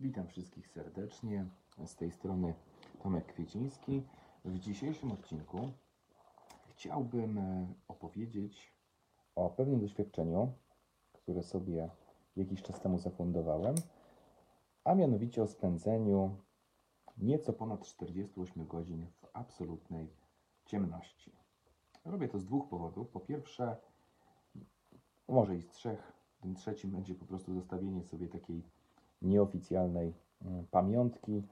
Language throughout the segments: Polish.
Witam wszystkich serdecznie. Z tej strony Tomek Kwieciński. W dzisiejszym odcinku chciałbym e, opowiedzieć o pewnym doświadczeniu, które sobie jakiś czas temu zafundowałem, a mianowicie o spędzeniu nieco ponad 48 godzin w absolutnej ciemności. Robię to z dwóch powodów. Po pierwsze, może i z trzech. Tym trzecim będzie po prostu zostawienie sobie takiej nieoficjalnej mm, pamiątki,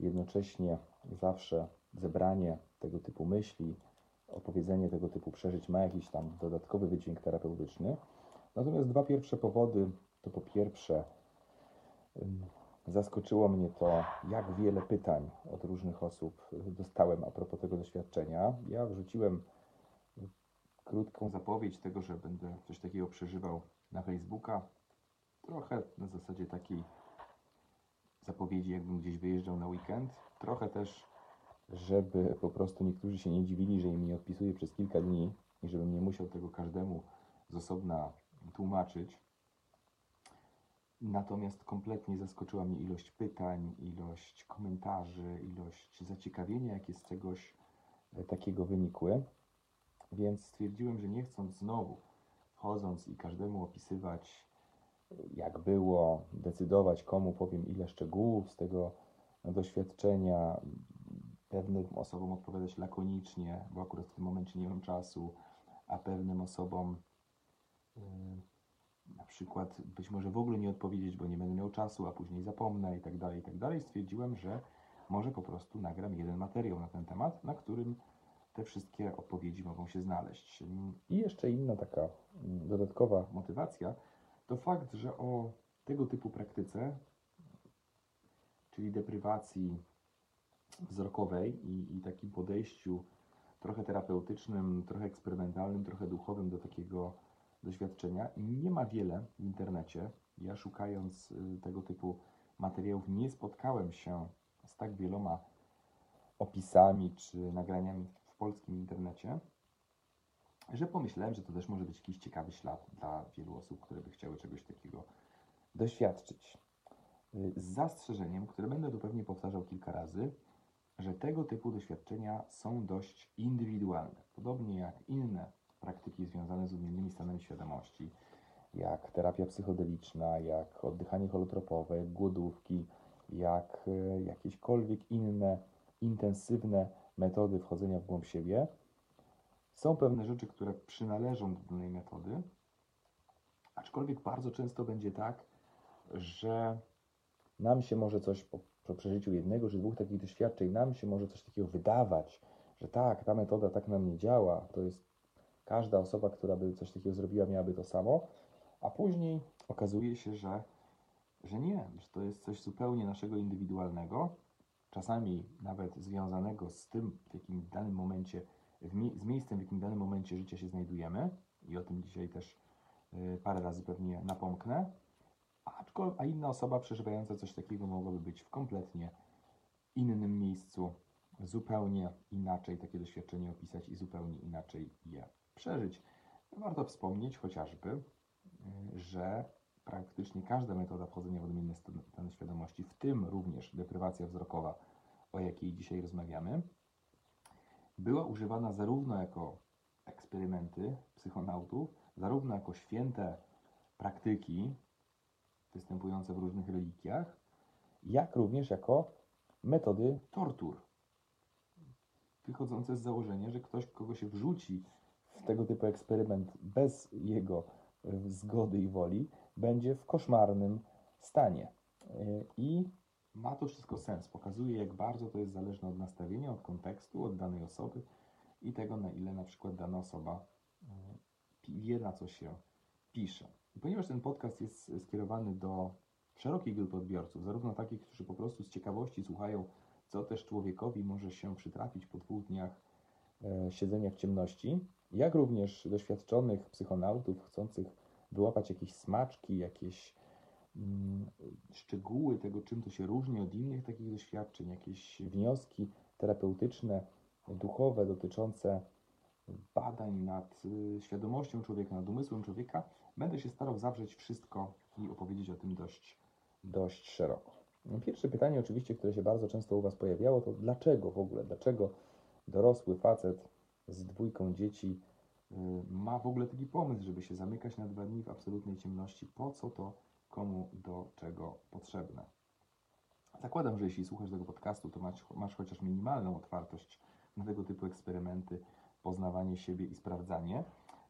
jednocześnie zawsze zebranie tego typu myśli, opowiedzenie tego typu przeżyć ma jakiś tam dodatkowy wydźwięk terapeutyczny. Natomiast dwa pierwsze powody to po pierwsze zaskoczyło mnie to, jak wiele pytań od różnych osób dostałem a propos tego doświadczenia. Ja wrzuciłem krótką zapowiedź tego, że będę coś takiego przeżywał na Facebooka. Trochę na zasadzie takiej zapowiedzi, jakbym gdzieś wyjeżdżał na weekend. Trochę też, żeby po prostu niektórzy się nie dziwili, że im nie odpisuję przez kilka dni i żebym nie musiał tego każdemu z osobna tłumaczyć. Natomiast kompletnie zaskoczyła mnie ilość pytań, ilość komentarzy, ilość zaciekawienia, jakie z czegoś e, takiego wynikły. Więc stwierdziłem, że nie chcąc znowu wchodząc i każdemu opisywać, jak było, decydować, komu powiem ile szczegółów z tego doświadczenia, pewnym osobom odpowiadać lakonicznie, bo akurat w tym momencie nie mam czasu, a pewnym osobom yy, na przykład być może w ogóle nie odpowiedzieć, bo nie będę miał czasu, a później zapomnę i tak dalej, i tak dalej. Stwierdziłem, że może po prostu nagram jeden materiał na ten temat, na którym te wszystkie odpowiedzi mogą się znaleźć. I jeszcze inna taka mm, dodatkowa motywacja to fakt, że o tego typu praktyce, czyli deprywacji wzrokowej i, i takim podejściu trochę terapeutycznym, trochę eksperymentalnym, trochę duchowym do takiego doświadczenia, nie ma wiele w internecie. Ja szukając y, tego typu materiałów nie spotkałem się z tak wieloma opisami czy nagraniami w polskim internecie, że pomyślałem, że to też może być jakiś ciekawy ślad dla wielu osób, które by chciały czegoś takiego doświadczyć. Z zastrzeżeniem, które będę tu pewnie powtarzał kilka razy, że tego typu doświadczenia są dość indywidualne. Podobnie jak inne praktyki związane z odmiennymi stanami świadomości, jak terapia psychodeliczna, jak oddychanie holotropowe, jak głodówki, jak e, jakiekolwiek inne intensywne metody wchodzenia w głąb siebie. Są pewne rzeczy, które przynależą do danej metody, aczkolwiek bardzo często będzie tak, że nam się może coś po, po przeżyciu jednego czy dwóch takich doświadczeń, nam się może coś takiego wydawać, że tak, ta metoda tak nam nie działa, to jest każda osoba, która by coś takiego zrobiła, miałaby to samo, a później okazuje się, że, że nie, że to jest coś zupełnie naszego indywidualnego, czasami nawet związanego z tym, w jakim danym momencie, z miejscem, w jakim danym momencie życia się znajdujemy, i o tym dzisiaj też y, parę razy pewnie napomknę, a inna osoba przeżywająca coś takiego mogłaby być w kompletnie innym miejscu, zupełnie inaczej takie doświadczenie opisać i zupełnie inaczej je przeżyć. Warto wspomnieć chociażby, y, że praktycznie każda metoda wchodzenia w odmienne stany świadomości, w tym również deprywacja wzrokowa, o jakiej dzisiaj rozmawiamy, była używana zarówno jako eksperymenty psychonautów, zarówno jako święte praktyki występujące w różnych religiach, jak również jako metody tortur. Wychodzące z założenia, że ktoś, kogo się wrzuci w tego typu eksperyment bez jego e, zgody i woli, będzie w koszmarnym stanie. E, I ma to wszystko sens. Pokazuje, jak bardzo to jest zależne od nastawienia, od kontekstu, od danej osoby i tego, na ile na przykład dana osoba e, wie, na co się pisze. I ponieważ ten podcast jest skierowany do szerokiej grupy odbiorców, zarówno takich, którzy po prostu z ciekawości słuchają, co też człowiekowi może się przytrafić po dwóch dniach e, siedzenia w ciemności, jak również doświadczonych psychonautów chcących wyłapać jakieś smaczki, jakieś szczegóły tego, czym to się różni od innych takich doświadczeń, jakieś wnioski terapeutyczne, duchowe dotyczące badań nad y, świadomością człowieka, nad umysłem człowieka, będę się starał zawrzeć wszystko i opowiedzieć o tym dość, dość szeroko. Pierwsze pytanie, oczywiście, które się bardzo często u Was pojawiało, to dlaczego w ogóle? Dlaczego dorosły facet z dwójką dzieci y, ma w ogóle taki pomysł, żeby się zamykać na dwa dni w absolutnej ciemności? Po co to komu do czego potrzebne? Zakładam, że jeśli słuchasz tego podcastu, to masz, masz chociaż minimalną otwartość na tego typu eksperymenty, poznawanie siebie i sprawdzanie,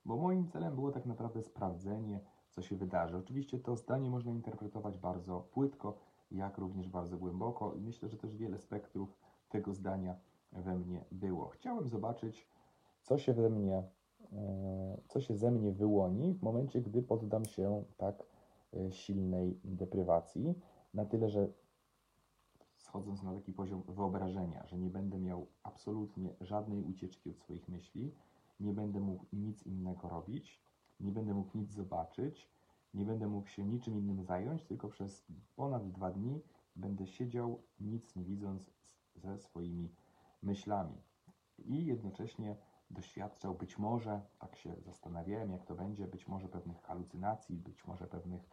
bo moim celem było tak naprawdę sprawdzenie, co się wydarzy. Oczywiście to zdanie można interpretować bardzo płytko, jak również bardzo głęboko i myślę, że też wiele spektrów tego zdania we mnie było. Chciałem zobaczyć, co się we mnie, e, co się ze mnie wyłoni w momencie, gdy poddam się tak silnej deprywacji, na tyle, że schodząc na taki poziom wyobrażenia, że nie będę miał absolutnie żadnej ucieczki od swoich myśli, nie będę mógł nic innego robić, nie będę mógł nic zobaczyć, nie będę mógł się niczym innym zająć, tylko przez ponad dwa dni będę siedział, nic nie widząc ze swoimi myślami. I jednocześnie doświadczał być może, tak się zastanawiałem, jak to będzie, być może pewnych halucynacji, być może pewnych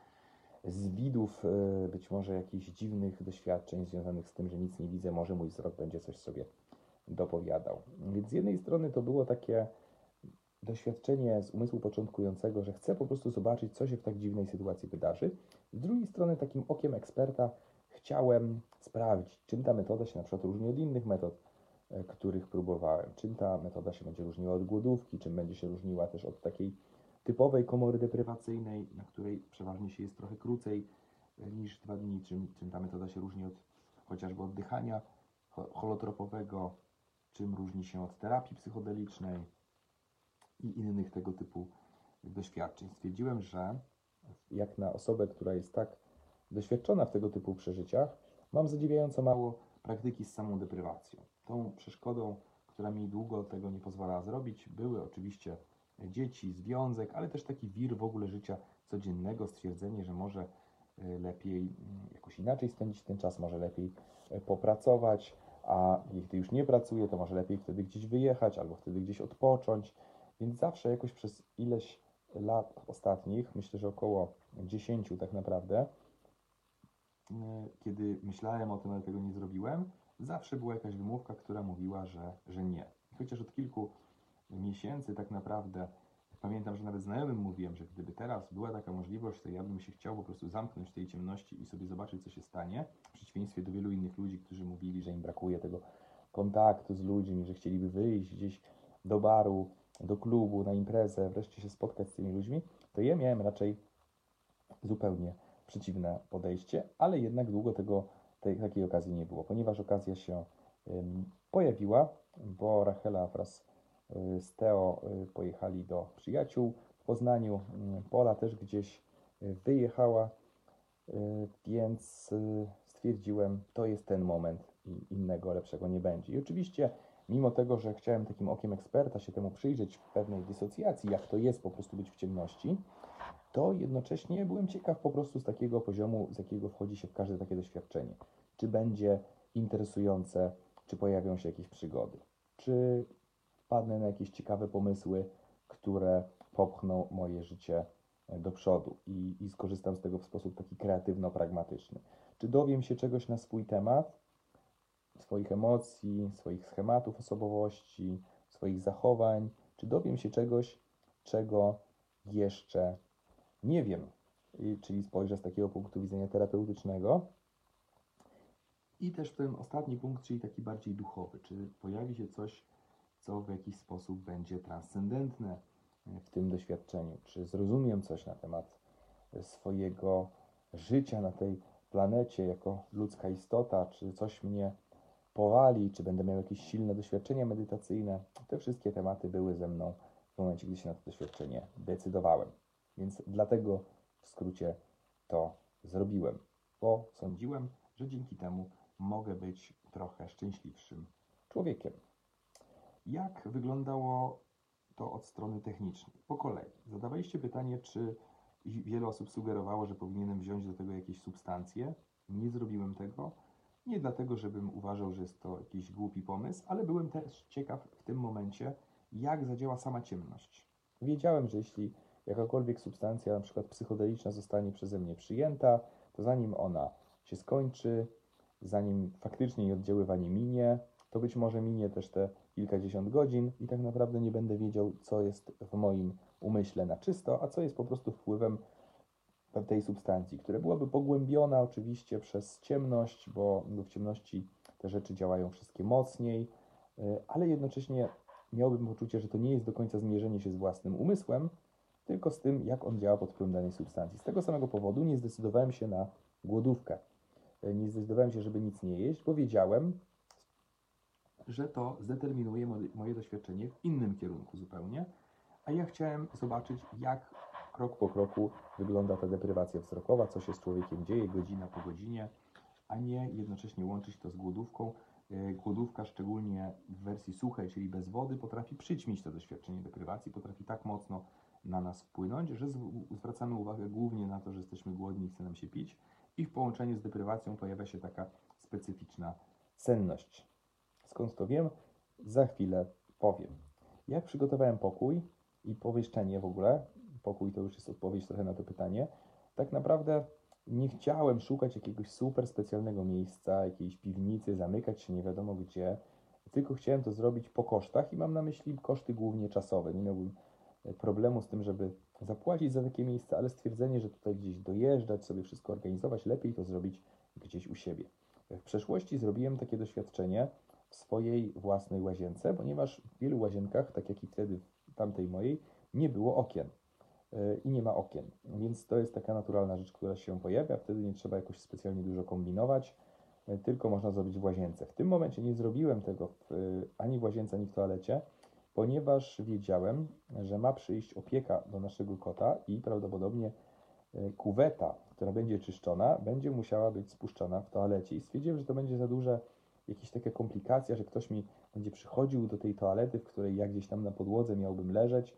zwidów, e, być może jakichś dziwnych doświadczeń związanych z tym, że nic nie widzę, może mój wzrok będzie coś sobie dopowiadał. Więc z jednej strony to było takie doświadczenie z umysłu początkującego, że chcę po prostu zobaczyć, co się w tak dziwnej sytuacji wydarzy. Z drugiej strony, takim okiem eksperta chciałem sprawdzić, czym ta metoda się na przykład różni od innych metod, e, których próbowałem. Czym ta metoda się będzie różniła od głodówki, czym będzie się różniła też od takiej typowej komory deprywacyjnej, na której przeważnie się jest trochę krócej e, niż dwa dni, czym, czym ta metoda się różni od chociażby oddychania holotropowego, czym różni się od terapii psychodelicznej i innych tego typu doświadczeń. Stwierdziłem, że jak na osobę, która jest tak doświadczona w tego typu przeżyciach, mam zadziwiająco mało praktyki z samą deprywacją. Tą przeszkodą, która mi długo tego nie pozwalała zrobić, były oczywiście dzieci, związek, ale też taki wir w ogóle życia codziennego, stwierdzenie, że może e, lepiej mm, jakoś inaczej spędzić ten czas, może lepiej e, popracować, a gdy już nie pracuję, to może lepiej wtedy gdzieś wyjechać albo wtedy gdzieś odpocząć. Więc zawsze jakoś przez ileś lat ostatnich, myślę, że około 10 tak naprawdę, e, kiedy myślałem o tym, ale tego nie zrobiłem, zawsze była jakaś wymówka, która mówiła, że, że nie. Chociaż od kilku miesięcy tak naprawdę pamiętam, że nawet znajomym mówiłem, że gdyby teraz była taka możliwość, to ja bym się chciał po prostu zamknąć w tej ciemności i sobie zobaczyć, co się stanie. W przeciwieństwie do wielu innych ludzi, którzy mówili, że im brakuje tego kontaktu z ludźmi, że chcieliby wyjść gdzieś do baru, do klubu, na imprezę, wreszcie się spotkać z tymi ludźmi, to ja miałem raczej zupełnie przeciwne podejście, ale jednak długo tego, tej, takiej okazji nie było, ponieważ okazja się pojawiła, bo Rachela wraz z Teo y, pojechali do przyjaciół w Poznaniu, y, Pola też gdzieś y, wyjechała, y, więc stwierdziłem, to jest ten moment i innego lepszego nie będzie. I oczywiście mimo tego, że chciałem takim okiem eksperta się temu przyjrzeć w pewnej dysocjacji, jak to jest po prostu być w ciemności, to jednocześnie byłem ciekaw po prostu z takiego poziomu, z jakiego wchodzi się w każde takie doświadczenie. Czy będzie interesujące, czy pojawią się jakieś przygody, czy wpadnę na jakieś ciekawe pomysły, które popchną moje życie do przodu i, i skorzystam z tego w sposób taki kreatywno-pragmatyczny. Czy dowiem się czegoś na swój temat, swoich emocji, swoich schematów osobowości, swoich zachowań, czy dowiem się czegoś, czego jeszcze nie wiem, czyli spojrzę z takiego punktu widzenia terapeutycznego. I też ten ostatni punkt, czyli taki bardziej duchowy, czy pojawi się coś, co w jakiś sposób będzie transcendentne w tym doświadczeniu, czy zrozumiem coś na temat swojego życia na tej planecie jako ludzka istota, czy coś mnie powali, czy będę miał jakieś silne doświadczenia medytacyjne. Te wszystkie tematy były ze mną w momencie, gdy się na to doświadczenie decydowałem. Więc dlatego w skrócie to zrobiłem, bo sądziłem, że dzięki temu mogę być trochę szczęśliwszym człowiekiem. Jak wyglądało to od strony technicznej? Po kolei. Zadawaliście pytanie, czy wiele osób sugerowało, że powinienem wziąć do tego jakieś substancje. Nie zrobiłem tego. Nie dlatego, żebym uważał, że jest to jakiś głupi pomysł, ale byłem też ciekaw w tym momencie, jak zadziała sama ciemność. Wiedziałem, że jeśli jakakolwiek substancja, na przykład psychodeliczna, zostanie przeze mnie przyjęta, to zanim ona się skończy, zanim faktycznie jej oddziaływanie minie, to być może minie też te kilkadziesiąt godzin i tak naprawdę nie będę wiedział, co jest w moim umyśle na czysto, a co jest po prostu wpływem tej substancji, która byłaby pogłębiona oczywiście przez ciemność, bo w ciemności te rzeczy działają wszystkie mocniej, y, ale jednocześnie miałbym poczucie, że to nie jest do końca zmierzenie się z własnym umysłem, tylko z tym, jak on działa pod wpływem danej substancji. Z tego samego powodu nie zdecydowałem się na głodówkę. Y, Nie zdecydowałem się, żeby nic nie jeść, bo wiedziałem, że to zdeterminuje mo- moje doświadczenie w innym kierunku zupełnie, a ja chciałem zobaczyć, jak krok po kroku wygląda ta deprywacja wzrokowa, co się z człowiekiem dzieje godzina po godzinie, a nie jednocześnie łączyć to z głodówką. E, Głodówka, szczególnie w wersji suchej, czyli bez wody, potrafi przyćmić to doświadczenie deprywacji, potrafi tak mocno na nas wpłynąć, że zw- zwracamy uwagę głównie na to, że jesteśmy głodni i chce nam się pić, i w połączeniu z deprywacją pojawia się taka specyficzna senność. Skąd to wiem? Za chwilę powiem. Jak przygotowałem pokój i pomieszczenie w ogóle, pokój to już jest odpowiedź trochę na to pytanie, tak naprawdę nie chciałem szukać jakiegoś super specjalnego miejsca, jakiejś piwnicy, zamykać się nie wiadomo gdzie, tylko chciałem to zrobić po kosztach i mam na myśli koszty głównie czasowe. Nie miałbym e, problemu z tym, żeby zapłacić za takie miejsce, ale stwierdzenie, że tutaj gdzieś dojeżdżać, sobie wszystko organizować, lepiej to zrobić gdzieś u siebie. W przeszłości zrobiłem takie doświadczenie w swojej własnej łazience, ponieważ w wielu łazienkach, tak jak i wtedy w tamtej mojej, nie było okien yy, i nie ma okien. Więc to jest taka naturalna rzecz, która się pojawia. Wtedy nie trzeba jakoś specjalnie dużo kombinować, yy, tylko można zrobić w łazience. W tym momencie nie zrobiłem tego w, yy, ani w łazience, ani w toalecie, ponieważ wiedziałem, że ma przyjść opieka do naszego kota i prawdopodobnie kuweta, która będzie czyszczona, będzie musiała być spuszczona w toalecie. I stwierdziłem, że to będzie za duże jakieś taka komplikacja, że ktoś mi będzie przychodził do tej toalety, w której ja gdzieś tam na podłodze miałbym leżeć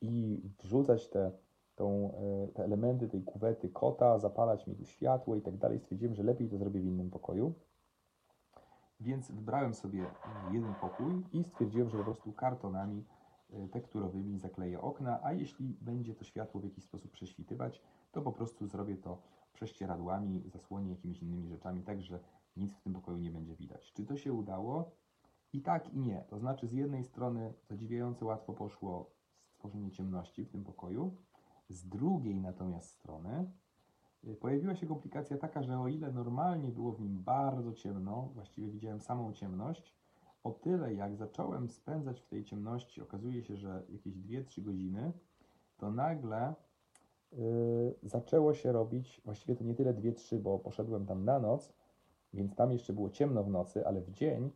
i wrzucać te, tą, e, te elementy tej kuwety kota, zapalać mi tu światło i tak dalej. Stwierdziłem, że lepiej to zrobię w innym pokoju. Więc wybrałem sobie jeden pokój i stwierdziłem, że po prostu kartonami e, tekturowymi zakleję okna, a jeśli będzie to światło w jakiś sposób prześwitywać, to po prostu zrobię to prześcieradłami, zasłonię jakimiś innymi rzeczami, tak że nic w tym pokoju nie będzie widać. Czy to się udało? I tak, i nie. To znaczy, z jednej strony zadziwiająco łatwo poszło stworzenie ciemności w tym pokoju, z drugiej natomiast strony y, pojawiła się komplikacja taka, że o ile normalnie było w nim bardzo ciemno, właściwie widziałem samą ciemność, o tyle jak zacząłem spędzać w tej ciemności, okazuje się, że jakieś 2-3 godziny, to nagle yy, zaczęło się robić, właściwie to nie tyle 2-3, bo poszedłem tam na noc, więc tam jeszcze było ciemno w nocy, ale w dzień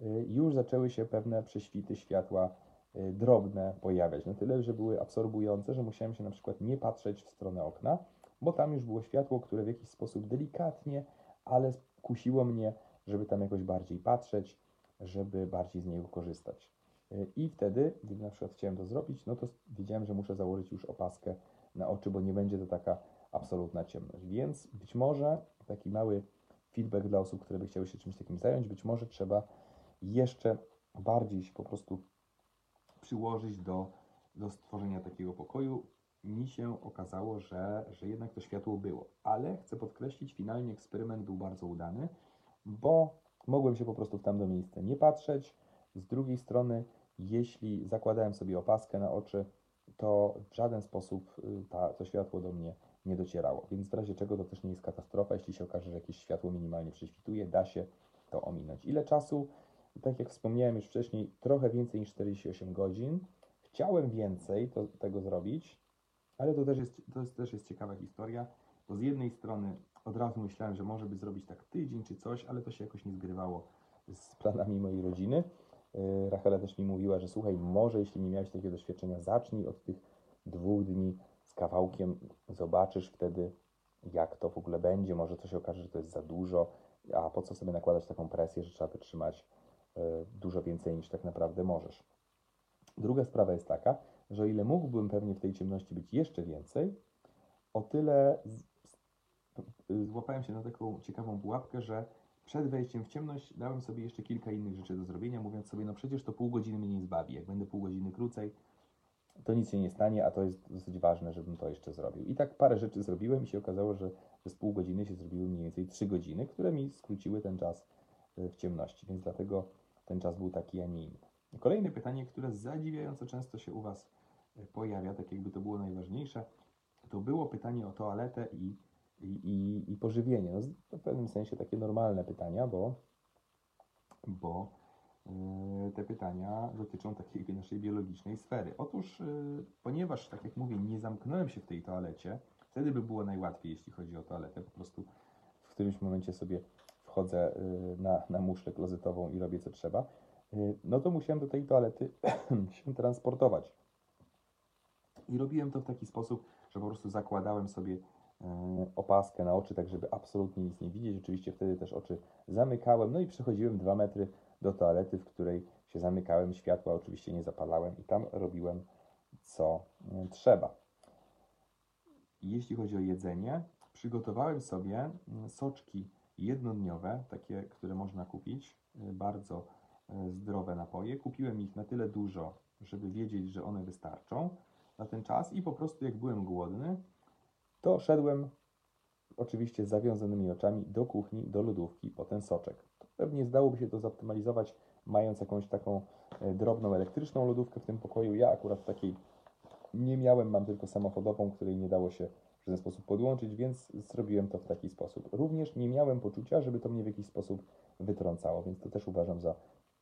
y, już zaczęły się pewne prześwity światła y, drobne pojawiać. Na tyle, że były absorbujące, że musiałem się na przykład nie patrzeć w stronę okna, bo tam już było światło, które w jakiś sposób delikatnie, ale kusiło mnie, żeby tam jakoś bardziej patrzeć, żeby bardziej z niego korzystać. Y, I wtedy, gdy na przykład chciałem to zrobić, no to wiedziałem, że muszę założyć już opaskę na oczy, bo nie będzie to taka absolutna ciemność. Więc być może taki mały feedback dla osób, które by chciały się czymś takim zająć. Być może trzeba jeszcze bardziej się po prostu przyłożyć do, do stworzenia takiego pokoju. Mi się okazało, że, że jednak to światło było, ale chcę podkreślić, finalnie eksperyment był bardzo udany, bo mogłem się po prostu w tamto miejsce nie patrzeć. Z drugiej strony, jeśli zakładałem sobie opaskę na oczy, to w żaden sposób y, ta, to światło do mnie nie docierało. Więc w razie czego to też nie jest katastrofa, jeśli się okaże, że jakieś światło minimalnie prześwituje, da się to ominąć. Ile czasu? Tak jak wspomniałem już wcześniej, trochę więcej niż 48 godzin. Chciałem więcej to, tego zrobić, ale to też, jest, to też jest ciekawa historia, bo z jednej strony od razu myślałem, że może by zrobić tak tydzień czy coś, ale to się jakoś nie zgrywało z planami mojej rodziny. Yy, Rachela też mi mówiła, że słuchaj, może jeśli nie miałeś takiego doświadczenia, zacznij od tych dwóch dni kawałkiem, zobaczysz wtedy, jak to w ogóle będzie. Może to się okaże, że to jest za dużo, a po co sobie nakładać taką presję, że trzeba wytrzymać y, dużo więcej niż tak naprawdę możesz. Druga sprawa jest taka, że o ile mógłbym pewnie w tej ciemności być jeszcze więcej, o tyle złapałem się na taką ciekawą pułapkę, że przed wejściem w ciemność dałem sobie jeszcze kilka innych rzeczy do zrobienia, mówiąc sobie, no przecież to pół godziny mnie nie zbawi. Jak będę pół godziny krócej, to nic się nie stanie, a to jest dosyć ważne, żebym to jeszcze zrobił. I tak parę rzeczy zrobiłem i się okazało, że z pół godziny się zrobiły mniej więcej 3 godziny, które mi skróciły ten czas e, w ciemności, więc dlatego ten czas był taki, a nie inny. Kolejne pytanie, które zadziwiająco często się u Was e, pojawia, tak jakby to było najważniejsze, to było pytanie o toaletę i, i, i, i pożywienie. No, w pewnym sensie takie normalne pytania, bo, bo te pytania dotyczą takiej naszej biologicznej sfery. Otóż, yy, ponieważ, tak jak mówię, nie zamknąłem się w tej toalecie, wtedy by było najłatwiej, jeśli chodzi o toaletę. Po prostu w którymś momencie sobie wchodzę yy, na, na muszlę klozetową i robię co trzeba. No to musiałem do tej toalety się transportować. I robiłem to w taki sposób, że po prostu zakładałem sobie e, opaskę na oczy, tak żeby absolutnie nic nie widzieć. Oczywiście wtedy też oczy zamykałem, no i przechodziłem dwa metry do toalety, w której się zamykałem, światła oczywiście nie zapalałem i tam robiłem co e, trzeba. Jeśli chodzi o jedzenie, przygotowałem sobie mm, soczki jednodniowe, takie, które można kupić, e, bardzo zdrowe napoje. Kupiłem ich na tyle dużo, żeby wiedzieć, że one wystarczą na ten czas i po prostu jak byłem głodny, to szedłem oczywiście z zawiązanymi oczami do kuchni, do lodówki po ten soczek. Pewnie zdałoby się to zoptymalizować, mając jakąś taką e, drobną elektryczną lodówkę w tym pokoju. Ja akurat takiej nie miałem, mam tylko samochodową, której nie dało się w żaden sposób podłączyć, więc zrobiłem to w taki sposób. Również nie miałem poczucia, żeby to mnie w jakiś sposób wytrącało, więc to też uważam za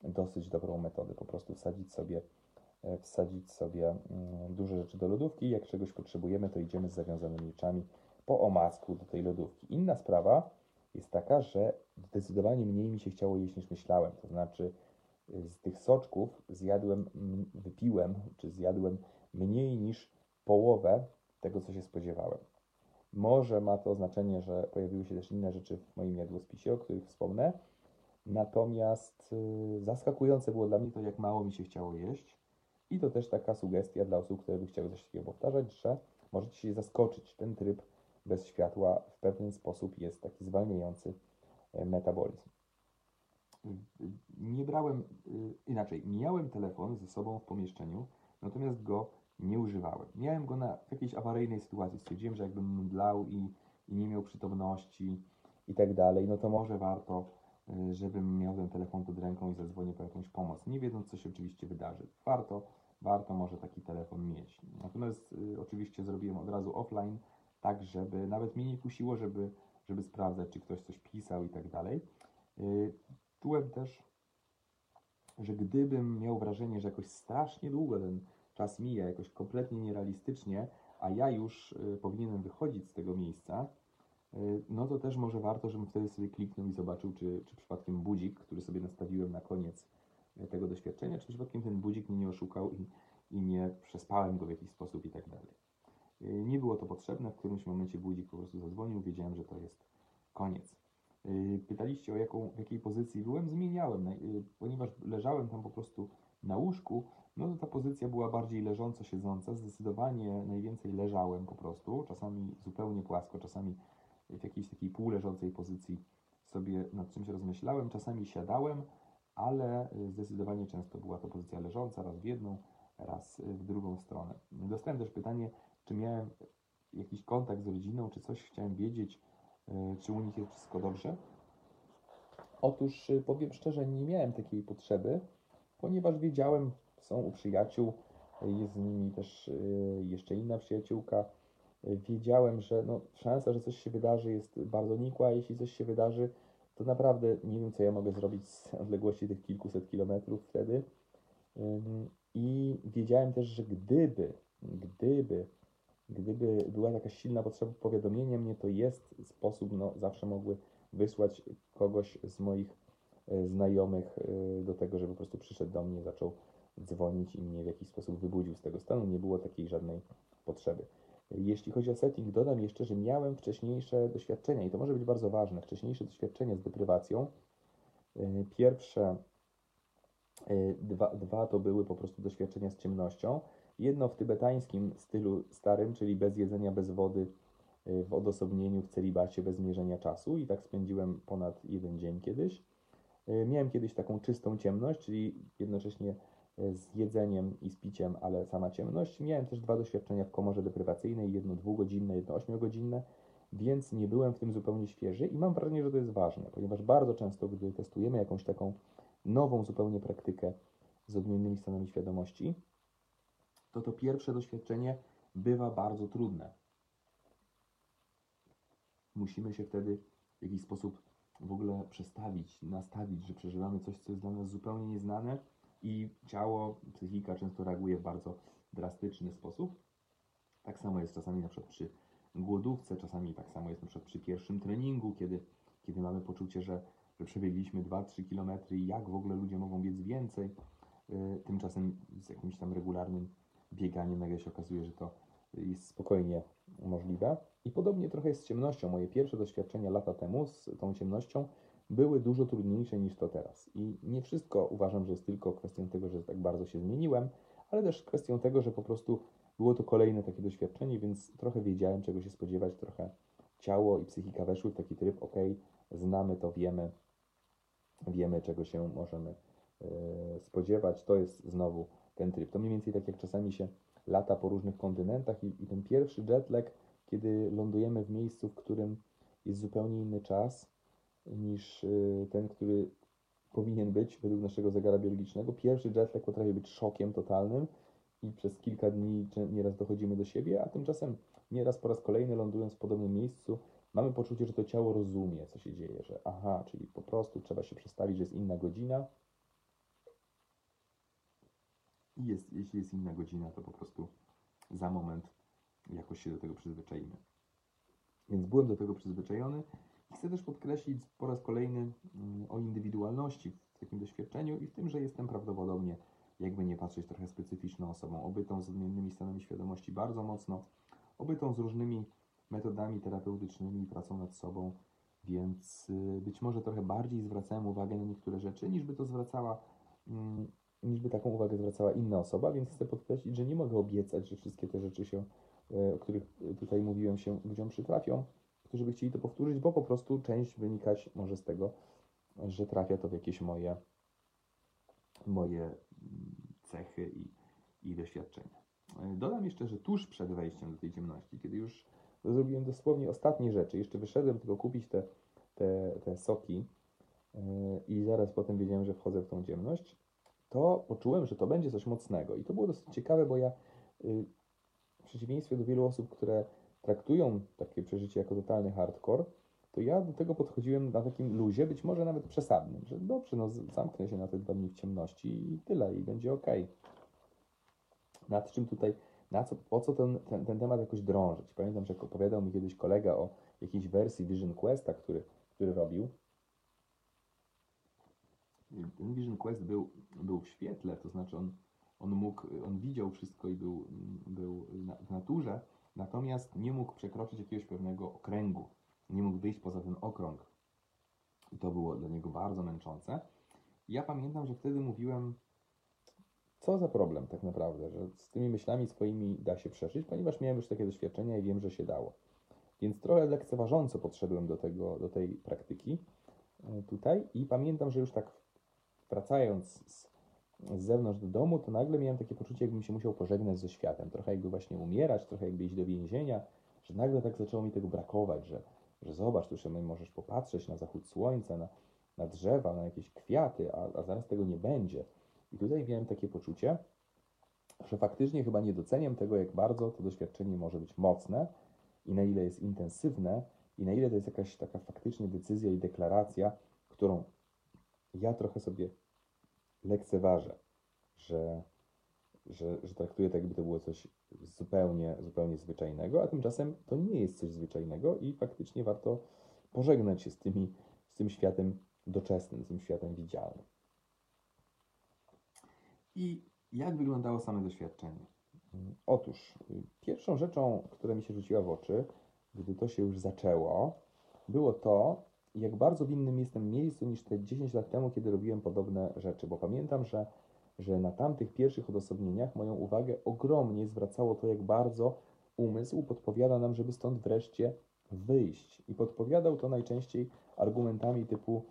dosyć dobrą metodę. Po prostu wsadzić sobie E, wsadzić sobie mm, duże rzeczy do lodówki. Jak czegoś potrzebujemy, to idziemy z zawiązanymi oczami po omacku do tej lodówki. Inna sprawa jest taka, że zdecydowanie mniej mi się chciało jeść niż myślałem. To znaczy, y, z tych soczków zjadłem, wypiłem, czy zjadłem mniej niż połowę tego, co się spodziewałem. Może ma to znaczenie, że pojawiły się też inne rzeczy w moim jadłospisie, o których wspomnę. Natomiast y, zaskakujące było dla mnie to, jak mało mi się chciało jeść. I to też taka sugestia dla osób, które by chciały coś takiego powtarzać, że możecie się zaskoczyć. Ten tryb bez światła w pewien sposób jest taki zwalniający e, metabolizm. Nie brałem, e, inaczej, miałem telefon ze sobą w pomieszczeniu, natomiast go nie używałem. Miałem go na jakiejś awaryjnej sytuacji. Stwierdziłem, że jakbym mdlał i, i nie miał przytomności i tak dalej, no to może warto, e, żebym miał ten telefon pod ręką i zadzwonił po jakąś pomoc, nie wiedząc, co się oczywiście wydarzy. Warto warto może taki telefon mieć. Natomiast y, oczywiście zrobiłem od razu offline, tak żeby nawet mnie nie kusiło, żeby, żeby sprawdzać, czy ktoś coś pisał i tak dalej. Y, czułem też, że gdybym miał wrażenie, że jakoś strasznie długo ten czas mija, jakoś kompletnie nierealistycznie, a ja już y, powinienem wychodzić z tego miejsca, y, no to też może warto, żebym wtedy sobie kliknął i zobaczył, czy, czy przypadkiem budzik, który sobie nastawiłem na koniec tego doświadczenia, czy przypadkiem ten budzik mnie nie oszukał i, i nie przespałem go w jakiś sposób i tak dalej. Y, nie było to potrzebne, w którymś momencie budzik po prostu zadzwonił, wiedziałem, że to jest koniec. Y, pytaliście o jaką, w jakiej pozycji byłem, zmieniałem, y, ponieważ leżałem tam po prostu na łóżku, no to ta pozycja była bardziej leżąco siedząca, zdecydowanie najwięcej leżałem po prostu, czasami zupełnie płasko, czasami w jakiejś takiej półleżącej pozycji sobie nad czymś rozmyślałem, czasami siadałem, ale zdecydowanie często była to pozycja leżąca, raz w jedną, raz w drugą stronę. Dostałem też pytanie, czy miałem jakiś kontakt z rodziną, czy coś chciałem wiedzieć, y, czy u nich jest wszystko dobrze. Otóż y, powiem szczerze, nie miałem takiej potrzeby, ponieważ wiedziałem, są u przyjaciół, jest z nimi też jeszcze inna przyjaciółka. Wiedziałem, że no, szansa, że coś się wydarzy jest bardzo nikła, jeśli coś się wydarzy, to naprawdę nie wiem, co ja mogę zrobić z odległości tych kilkuset kilometrów wtedy. I wiedziałem też, że gdyby, gdyby, gdyby była jakaś silna potrzeba powiadomienia mnie, to jest sposób, no zawsze mogły wysłać kogoś z moich e, znajomych e, do tego, żeby po prostu przyszedł do mnie, zaczął dzwonić i mnie w jakiś sposób wybudził z tego stanu. Nie było takiej żadnej potrzeby. Jeśli chodzi o setting, dodam jeszcze, że miałem wcześniejsze doświadczenia i to może być bardzo ważne. Wcześniejsze doświadczenia z deprywacją. E, pierwsze dwa, dwa to były po prostu doświadczenia z ciemnością. Jedno w tybetańskim stylu starym, czyli bez jedzenia, bez wody, e, w odosobnieniu, w celibacie, bez mierzenia czasu i tak spędziłem ponad jeden dzień kiedyś. Miałem kiedyś taką czystą ciemność, czyli jednocześnie e, z jedzeniem i z piciem, ale sama ciemność. Miałem też dwa doświadczenia w komorze deprywacyjnej, jedno dwugodzinne, jedno ośmiogodzinne, więc nie byłem w tym zupełnie świeży i mam wrażenie, że to jest ważne, ponieważ bardzo często, gdy testujemy jakąś taką nową zupełnie praktykę z odmiennymi stanami świadomości, to to pierwsze doświadczenie bywa bardzo trudne. Musimy się wtedy w jakiś sposób w ogóle przestawić, nastawić, że przeżywamy coś, co jest dla nas zupełnie nieznane i ciało, psychika często reaguje w bardzo drastyczny sposób. Tak samo jest czasami na przykład przy głodówce, czasami tak samo jest na przykład przy pierwszym treningu, kiedy, kiedy mamy poczucie, że, że przebiegliśmy 2-3 km i jak w ogóle ludzie mogą biec więcej. Yy, Tymczasem z jakimś tam regularnym bieganiem nagle się okazuje, że to jest spokojnie możliwe. I podobnie trochę jest z ciemnością. Moje pierwsze doświadczenia lata temu z tą ciemnością były dużo trudniejsze niż to teraz. I nie wszystko uważam, że jest tylko kwestią tego, że tak bardzo się zmieniłem, ale też kwestią tego, że po prostu było to kolejne takie doświadczenie, więc trochę wiedziałem, czego się spodziewać, trochę ciało i psychika weszły w taki tryb, ok, znamy to, wiemy, wiemy, czego się możemy yy, spodziewać. To jest znowu ten tryb. To mniej więcej tak jak czasami się lata po różnych kontynentach i, i ten pierwszy jetlag, kiedy lądujemy w miejscu, w którym jest zupełnie inny czas niż yy, ten, który powinien być według naszego zegara biologicznego. Pierwszy jetlag potrafi być szokiem totalnym i przez kilka dni nieraz dochodzimy do siebie, a tymczasem nieraz po raz kolejny lądując w podobnym miejscu, mamy poczucie, że to ciało rozumie, co się dzieje, że aha, czyli po prostu trzeba się przestawić, że jest inna godzina. I jest, jeśli jest inna godzina, to po prostu za moment jakoś się do tego przyzwyczaimy. Więc byłem do tego przyzwyczajony i chcę też podkreślić po raz kolejny mm, o indywidualności w takim doświadczeniu i w tym, że jestem prawdopodobnie jakby nie patrzeć, trochę specyficzną osobą, obytą z odmiennymi stanami świadomości bardzo mocno, obytą z różnymi metodami terapeutycznymi i pracą nad sobą, więc y, być może trochę bardziej zwracałem uwagę na niektóre rzeczy, niż by to zwracała, mm, niż by taką uwagę zwracała inna osoba, więc chcę podkreślić, że nie mogę obiecać, że wszystkie te rzeczy się, y, o których tutaj mówiłem, się ludziom przytrafią, którzy by chcieli to powtórzyć, bo po prostu część wynikać może z tego, że trafia to w jakieś moje, moje cechy i, i doświadczenia. Dodam jeszcze, że tuż przed wejściem do tej ciemności, kiedy już zrobiłem dosłownie ostatnie rzeczy, jeszcze wyszedłem tylko kupić te, te, te soki yy, i zaraz potem wiedziałem, że wchodzę w tą ciemność, to poczułem, że to będzie coś mocnego. I to było dosyć ciekawe, bo ja yy, w przeciwieństwie do wielu osób, które traktują takie przeżycie jako totalny hardcore, to ja do tego podchodziłem na takim luzie, być może nawet przesadnym, że dobrze, no zamknę się na te dwa dni w ciemności i tyle, i będzie ok. Nad czym tutaj, na co, po co ten, ten, ten temat jakoś drążyć? Pamiętam, że opowiadał mi kiedyś kolega o jakiejś wersji Vision Questa, który, który robił. Ten Vision Quest był, był w świetle, to znaczy on, on mógł, on widział wszystko i był, był w naturze, natomiast nie mógł przekroczyć jakiegoś pewnego okręgu nie mógł wyjść poza ten okrąg. I to było dla niego bardzo męczące. Ja pamiętam, że wtedy mówiłem, co za problem tak naprawdę, że z tymi myślami swoimi da się przeżyć, ponieważ miałem już takie doświadczenia i wiem, że się dało. Więc trochę lekceważąco podszedłem do, tego, do tej praktyki e, tutaj i pamiętam, że już tak wracając z, z zewnątrz do domu, to nagle miałem takie poczucie, jakbym się musiał pożegnać ze światem. Trochę jakby właśnie umierać, trochę jakby iść do więzienia, że nagle tak zaczęło mi tego brakować, że że zobacz, tu sobie możesz popatrzeć na zachód słońca, na, na drzewa, na jakieś kwiaty, a, a zaraz tego nie będzie. I tutaj miałem takie poczucie, że faktycznie chyba nie doceniam tego, jak bardzo to doświadczenie może być mocne i na ile jest intensywne i na ile to jest jakaś taka faktycznie decyzja i deklaracja, którą ja trochę sobie lekceważę, że że, że traktuję tak, jakby to było coś zupełnie, zupełnie zwyczajnego, a tymczasem to nie jest coś zwyczajnego i faktycznie warto pożegnać się z, tymi, z tym światem doczesnym, z tym światem widzialnym. I jak wyglądało same doświadczenie? Otóż pierwszą rzeczą, która mi się rzuciła w oczy, gdy to się już zaczęło, było to, jak bardzo w innym jestem miejscu niż te 10 lat temu, kiedy robiłem podobne rzeczy, bo pamiętam, że że na tamtych pierwszych odosobnieniach moją uwagę ogromnie zwracało to, jak bardzo umysł podpowiada nam, żeby stąd wreszcie wyjść. I podpowiadał to najczęściej argumentami typu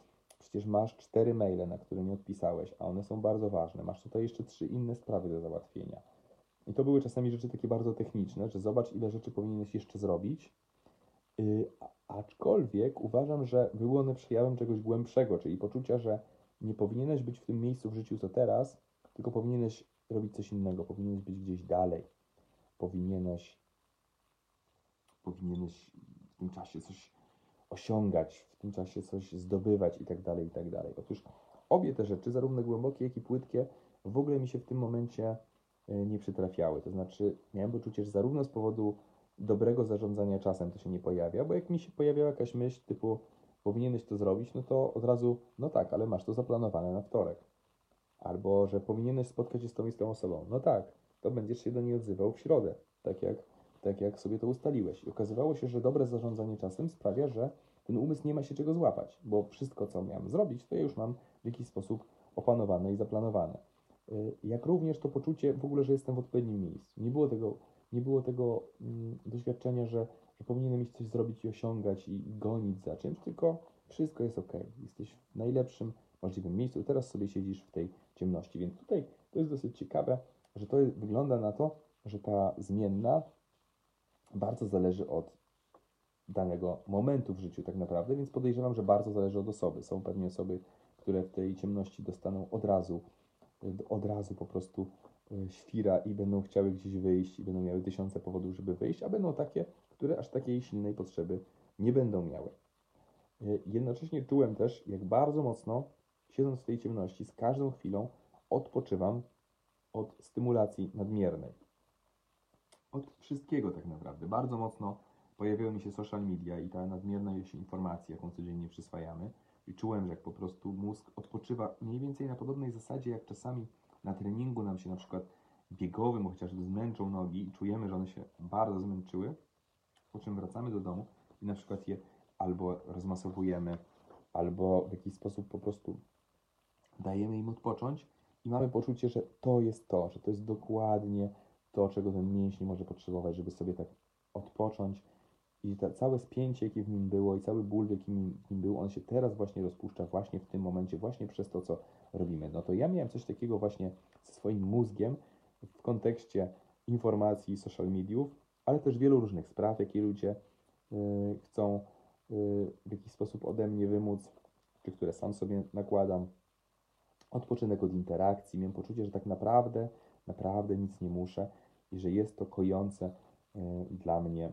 Przecież masz cztery maile, na które nie odpisałeś, a one są bardzo ważne. Masz tutaj jeszcze trzy inne sprawy do załatwienia. I to były czasami rzeczy takie bardzo techniczne, że zobacz, ile rzeczy powinieneś jeszcze zrobić. A- aczkolwiek uważam, że były one przejawem czegoś głębszego, czyli poczucia, że nie powinieneś być w tym miejscu w życiu co teraz, tylko powinieneś robić coś innego, powinieneś być gdzieś dalej, powinieneś, powinieneś w tym czasie coś osiągać, w tym czasie coś zdobywać i tak dalej, i tak dalej. Otóż obie te rzeczy, zarówno głębokie, jak i płytkie, w ogóle mi się w tym momencie e, nie przytrafiały. To znaczy, miałem poczucie, że zarówno z powodu dobrego zarządzania czasem to się nie pojawia, bo jak mi się pojawiała jakaś myśl typu powinieneś to zrobić, no to od razu, no tak, ale masz to zaplanowane na wtorek. Albo, że powinieneś spotkać się z tą i z tą osobą. No tak, to będziesz się do niej odzywał w środę, tak jak, tak jak sobie to ustaliłeś. I okazywało się, że dobre zarządzanie czasem sprawia, że ten umysł nie ma się czego złapać, bo wszystko, co miałem zrobić, to ja już mam w jakiś sposób opanowane i zaplanowane. Y, Jak również to poczucie w ogóle, że jestem w odpowiednim miejscu. Nie było tego, nie było tego mm, doświadczenia, że, że powinienem mieć coś zrobić i osiągać i, i gonić za czymś, tylko wszystko jest ok. Jesteś w najlepszym możliwym miejscu. Teraz sobie siedzisz w tej ciemności. Więc tutaj to jest dosyć ciekawe, że to jest, wygląda na to, że ta zmienna bardzo zależy od danego momentu w życiu tak naprawdę, więc podejrzewam, że bardzo zależy od osoby. Są pewnie osoby, które w tej ciemności dostaną od razu, od razu po prostu świra i będą chciały gdzieś wyjść i będą miały tysiące powodów, żeby wyjść, a będą takie, które aż takiej silnej potrzeby nie będą miały. Y, Jednocześnie czułem też, jak bardzo mocno, siedząc w tej ciemności, z każdą chwilą odpoczywam od stymulacji nadmiernej. Od wszystkiego tak naprawdę. Bardzo mocno pojawiały mi się social media i ta nadmierna ilość informacji, jaką codziennie przyswajamy. I czułem, że jak po prostu mózg odpoczywa mniej więcej na podobnej zasadzie, jak czasami na treningu nam się na przykład biegowym chociażby zmęczą nogi i czujemy, że one się bardzo zmęczyły, po czym wracamy do domu i na przykład je albo rozmasowujemy, albo w jakiś sposób po prostu dajemy im odpocząć i mamy poczucie, że to jest to, że to jest dokładnie to, czego ten mięsień może potrzebować, żeby sobie tak odpocząć. I to całe spięcie, jakie w nim było, i cały ból, jaki w nim był, on się teraz właśnie rozpuszcza, właśnie w tym momencie, właśnie przez to, co robimy. No to ja miałem coś takiego właśnie ze swoim mózgiem w kontekście informacji, social mediów, ale też wielu różnych spraw, jakie ludzie y, chcą y, w jakiś sposób ode mnie wymóc, czy które sam sobie nakładam. Odpoczynek od interakcji. Miałem poczucie, że tak naprawdę, naprawdę nic nie muszę i że jest to kojące y, dla mnie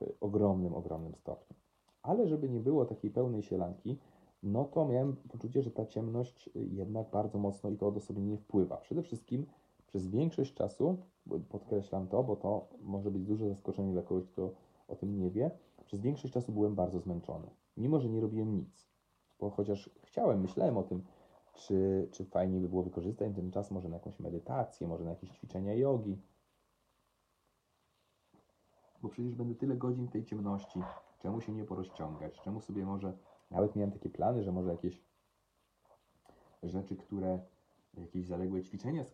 w ogromnym, ogromnym stopniu. Ale żeby nie było takiej pełnej sielanki, no to miałem poczucie, że ta ciemność y, jednak bardzo mocno i to odosobnienie wpływa. Przede wszystkim przez większość czasu, podkreślam to, bo to może być duże zaskoczenie dla kogoś, kto o tym nie wie, przez większość czasu byłem bardzo zmęczony, mimo że nie robiłem nic. Bo chociaż chciałem, myślałem o tym, czy, czy fajnie by było wykorzystać ten czas może na jakąś medytację, może na jakieś ćwiczenia jogi. Bo przecież będę tyle godzin w tej ciemności, czemu się nie porozciągać, czemu sobie może, nawet miałem takie plany, że może jakieś rzeczy, które, jakieś zaległe ćwiczenia z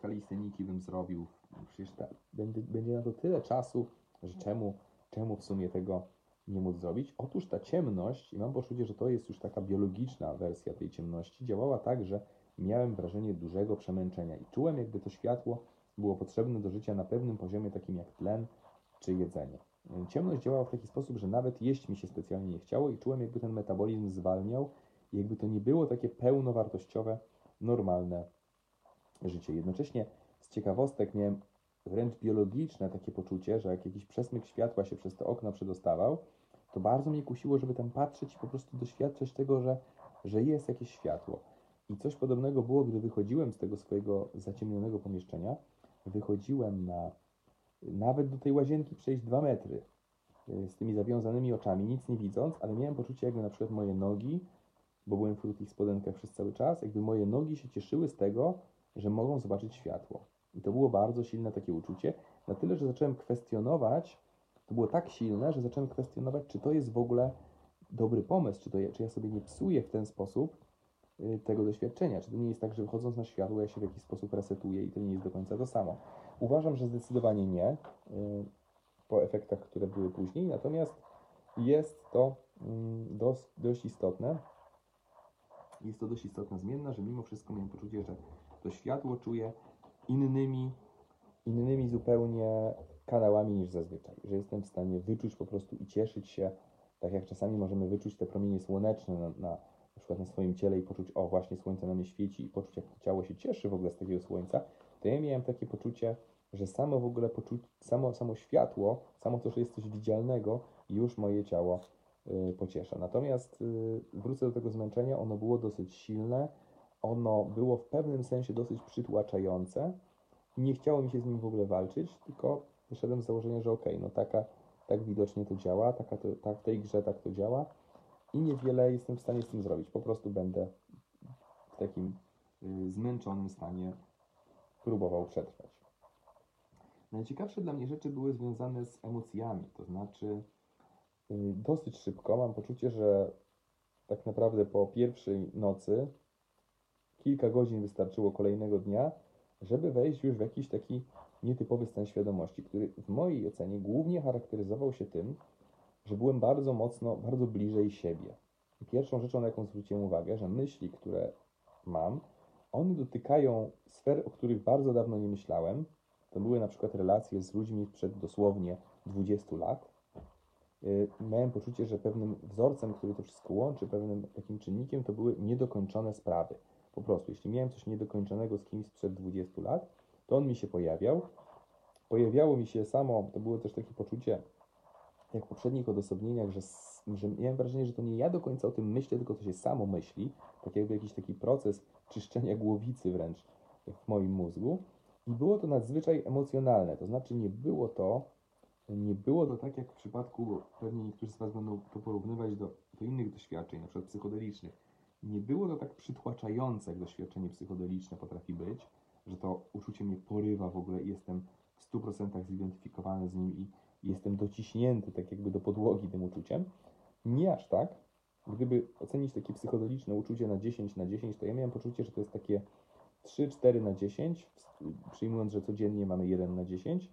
bym zrobił, przecież ta, będzie, będzie na to tyle czasu, że czemu, czemu w sumie tego nie móc zrobić? Otóż ta ciemność, i mam poczucie, że to jest już taka biologiczna wersja tej ciemności, działała tak, że miałem wrażenie dużego przemęczenia i czułem, jakby to światło było potrzebne do życia na pewnym poziomie, takim jak tlen czy jedzenie. Ciemność działała w taki sposób, że nawet jeść mi się specjalnie nie chciało i czułem, jakby ten metabolizm zwalniał i jakby to nie było takie pełnowartościowe, normalne życie. Jednocześnie z ciekawostek miałem wręcz biologiczne takie poczucie, że jak jakiś przesmyk światła się przez to okno przedostawał, to bardzo mnie kusiło, żeby tam patrzeć i po prostu doświadczać tego, że, że jest jakieś światło. I coś podobnego było, gdy wychodziłem z tego swojego zaciemnionego pomieszczenia, wychodziłem na nawet do tej łazienki przejść dwa metry y, z tymi zawiązanymi oczami, nic nie widząc, ale miałem poczucie, jakby na przykład moje nogi, bo byłem w krótkich spodenkach przez cały czas, jakby moje nogi się cieszyły z tego, że mogą zobaczyć światło. I to było bardzo silne takie uczucie, na tyle, że zacząłem kwestionować, to było tak silne, że zacząłem kwestionować, czy to jest w ogóle dobry pomysł, czy, to, ja- czy ja sobie nie psuję w ten sposób y, tego doświadczenia, czy to nie jest tak, że wychodząc na światło ja się w jakiś sposób resetuję i to nie jest do końca to samo. Uważam, że zdecydowanie nie, y, po efektach, które były później, natomiast jest to mm, dość istotne, jest to dość istotna zmienna, że mimo wszystko miałem poczucie, że to światło czuję innymi, innymi zupełnie kanałami niż zazwyczaj, że jestem w stanie wyczuć po prostu i cieszyć się, tak jak czasami możemy wyczuć te promienie słoneczne na, na, na przykład na swoim ciele i poczuć, o właśnie słońce na mnie świeci i poczuć, jak to ciało się cieszy w ogóle z takiego słońca, to ja miałem takie poczucie, że samo w ogóle poczuć, samo, samo światło, samo to, że jest coś widzialnego, już moje ciało y, pociesza. Natomiast y, wrócę do tego zmęczenia, ono było dosyć silne, ono było w pewnym sensie dosyć przytłaczające nie chciało mi się z nim w ogóle walczyć, tylko wyszedłem z założenia, że okej, no taka, tak widocznie to działa, taka to, tak w tej grze tak to działa i niewiele jestem w stanie z tym zrobić. Po prostu będę w takim y, zmęczonym stanie próbował przetrwać. Najciekawsze dla mnie rzeczy były związane z emocjami, to znaczy y, dosyć szybko mam poczucie, że tak naprawdę po pierwszej nocy kilka godzin wystarczyło kolejnego dnia, żeby wejść już w jakiś taki nietypowy stan świadomości, który w mojej ocenie głównie charakteryzował się tym, że byłem bardzo mocno, bardzo bliżej siebie. Pierwszą rzeczą, na jaką zwróciłem uwagę, że myśli, które mam, one dotykają sfer, o których bardzo dawno nie myślałem. To były na przykład relacje z ludźmi sprzed dosłownie 20 lat. Yy, Miałem poczucie, że pewnym wzorcem, który to wszystko łączy, pewnym takim czynnikiem, to były niedokończone sprawy. Po prostu, jeśli miałem coś niedokończonego z kimś sprzed 20 lat, to on mi się pojawiał. Pojawiało mi się samo, to było też takie poczucie, jak w poprzednich odosobnieniach, że, że miałem wrażenie, że to nie ja do końca o tym myślę, tylko to się samo myśli, tak jakby jakiś taki proces czyszczenia głowicy wręcz w moim mózgu. I było to nadzwyczaj emocjonalne, to znaczy nie było to, nie było to tak jak w przypadku, pewnie niektórzy z Was będą to porównywać do, do innych doświadczeń, na przykład psychodelicznych. Nie było to tak przytłaczające, jak doświadczenie psychodeliczne potrafi być, że to uczucie mnie porywa w ogóle i jestem w 100% zidentyfikowany z nim i jestem dociśnięty tak jakby do podłogi tym uczuciem. Nie aż tak. Gdyby ocenić takie psychodeliczne uczucie na 10 na 10, to ja miałem poczucie, że to jest takie 3-4 na 10, przyjmując, że codziennie mamy 1 na 10.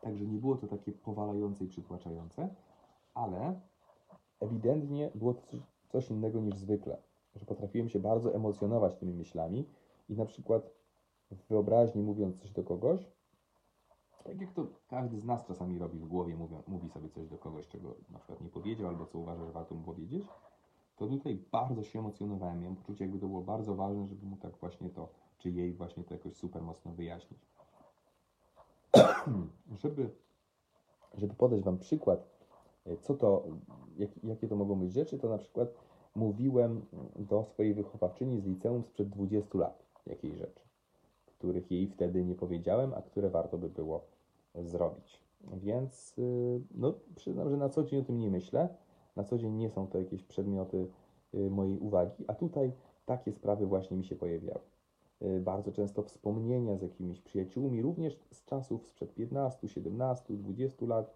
Także nie było to takie powalające i przytłaczające, ale ewidentnie było to coś, innego niż zwykle. Że potrafiłem się bardzo emocjonować tymi myślami i na przykład w wyobraźni mówiąc coś do kogoś, tak jak to każdy z nas czasami robi w głowie, mówiąc, mówi sobie coś do kogoś, czego na przykład nie powiedział, albo co uważa, że warto mu powiedzieć, to tutaj bardzo się emocjonowałem. Miałem poczucie, jakby to było bardzo ważne, żeby mu tak właśnie to, czy jej właśnie to jakoś super mocno wyjaśnić. żeby, żeby podać Wam przykład, e, co to, jak, jakie to mogą być rzeczy, to na przykład mówiłem do swojej wychowawczyni z liceum sprzed 20 lat jakiejś rzeczy, których jej wtedy nie powiedziałem, a które warto by było zrobić. Więc y, no, przyznam, że na co dzień o tym nie myślę. Na co dzień nie są to jakieś przedmioty y, mojej uwagi, a tutaj takie sprawy właśnie mi się pojawiały. Y, Bardzo często wspomnienia z jakimiś przyjaciółmi, również z czasów sprzed 15, 17, 20 lat,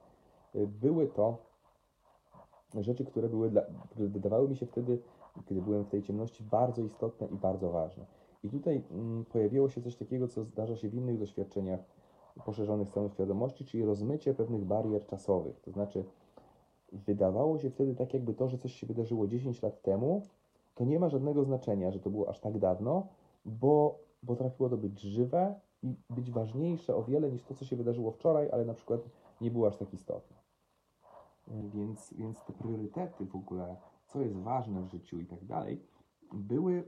były to rzeczy, które, były dla, wydawały mi się wtedy, kiedy byłem w tej ciemności, bardzo istotne i bardzo ważne. I tutaj mm, pojawiło się coś takiego, co zdarza się w innych doświadczeniach poszerzonych stanów świadomości, czyli rozmycie pewnych barier czasowych. To znaczy, wydawało się wtedy tak, jakby to, że coś się wydarzyło 10 lat temu, to nie ma żadnego znaczenia, że to było aż tak dawno, bo potrafiło to być żywe i być ważniejsze o wiele niż to, co się wydarzyło wczoraj, ale na przykład nie było aż tak istotne. Więc, więc te priorytety w ogóle, co jest ważne w życiu i tak dalej, były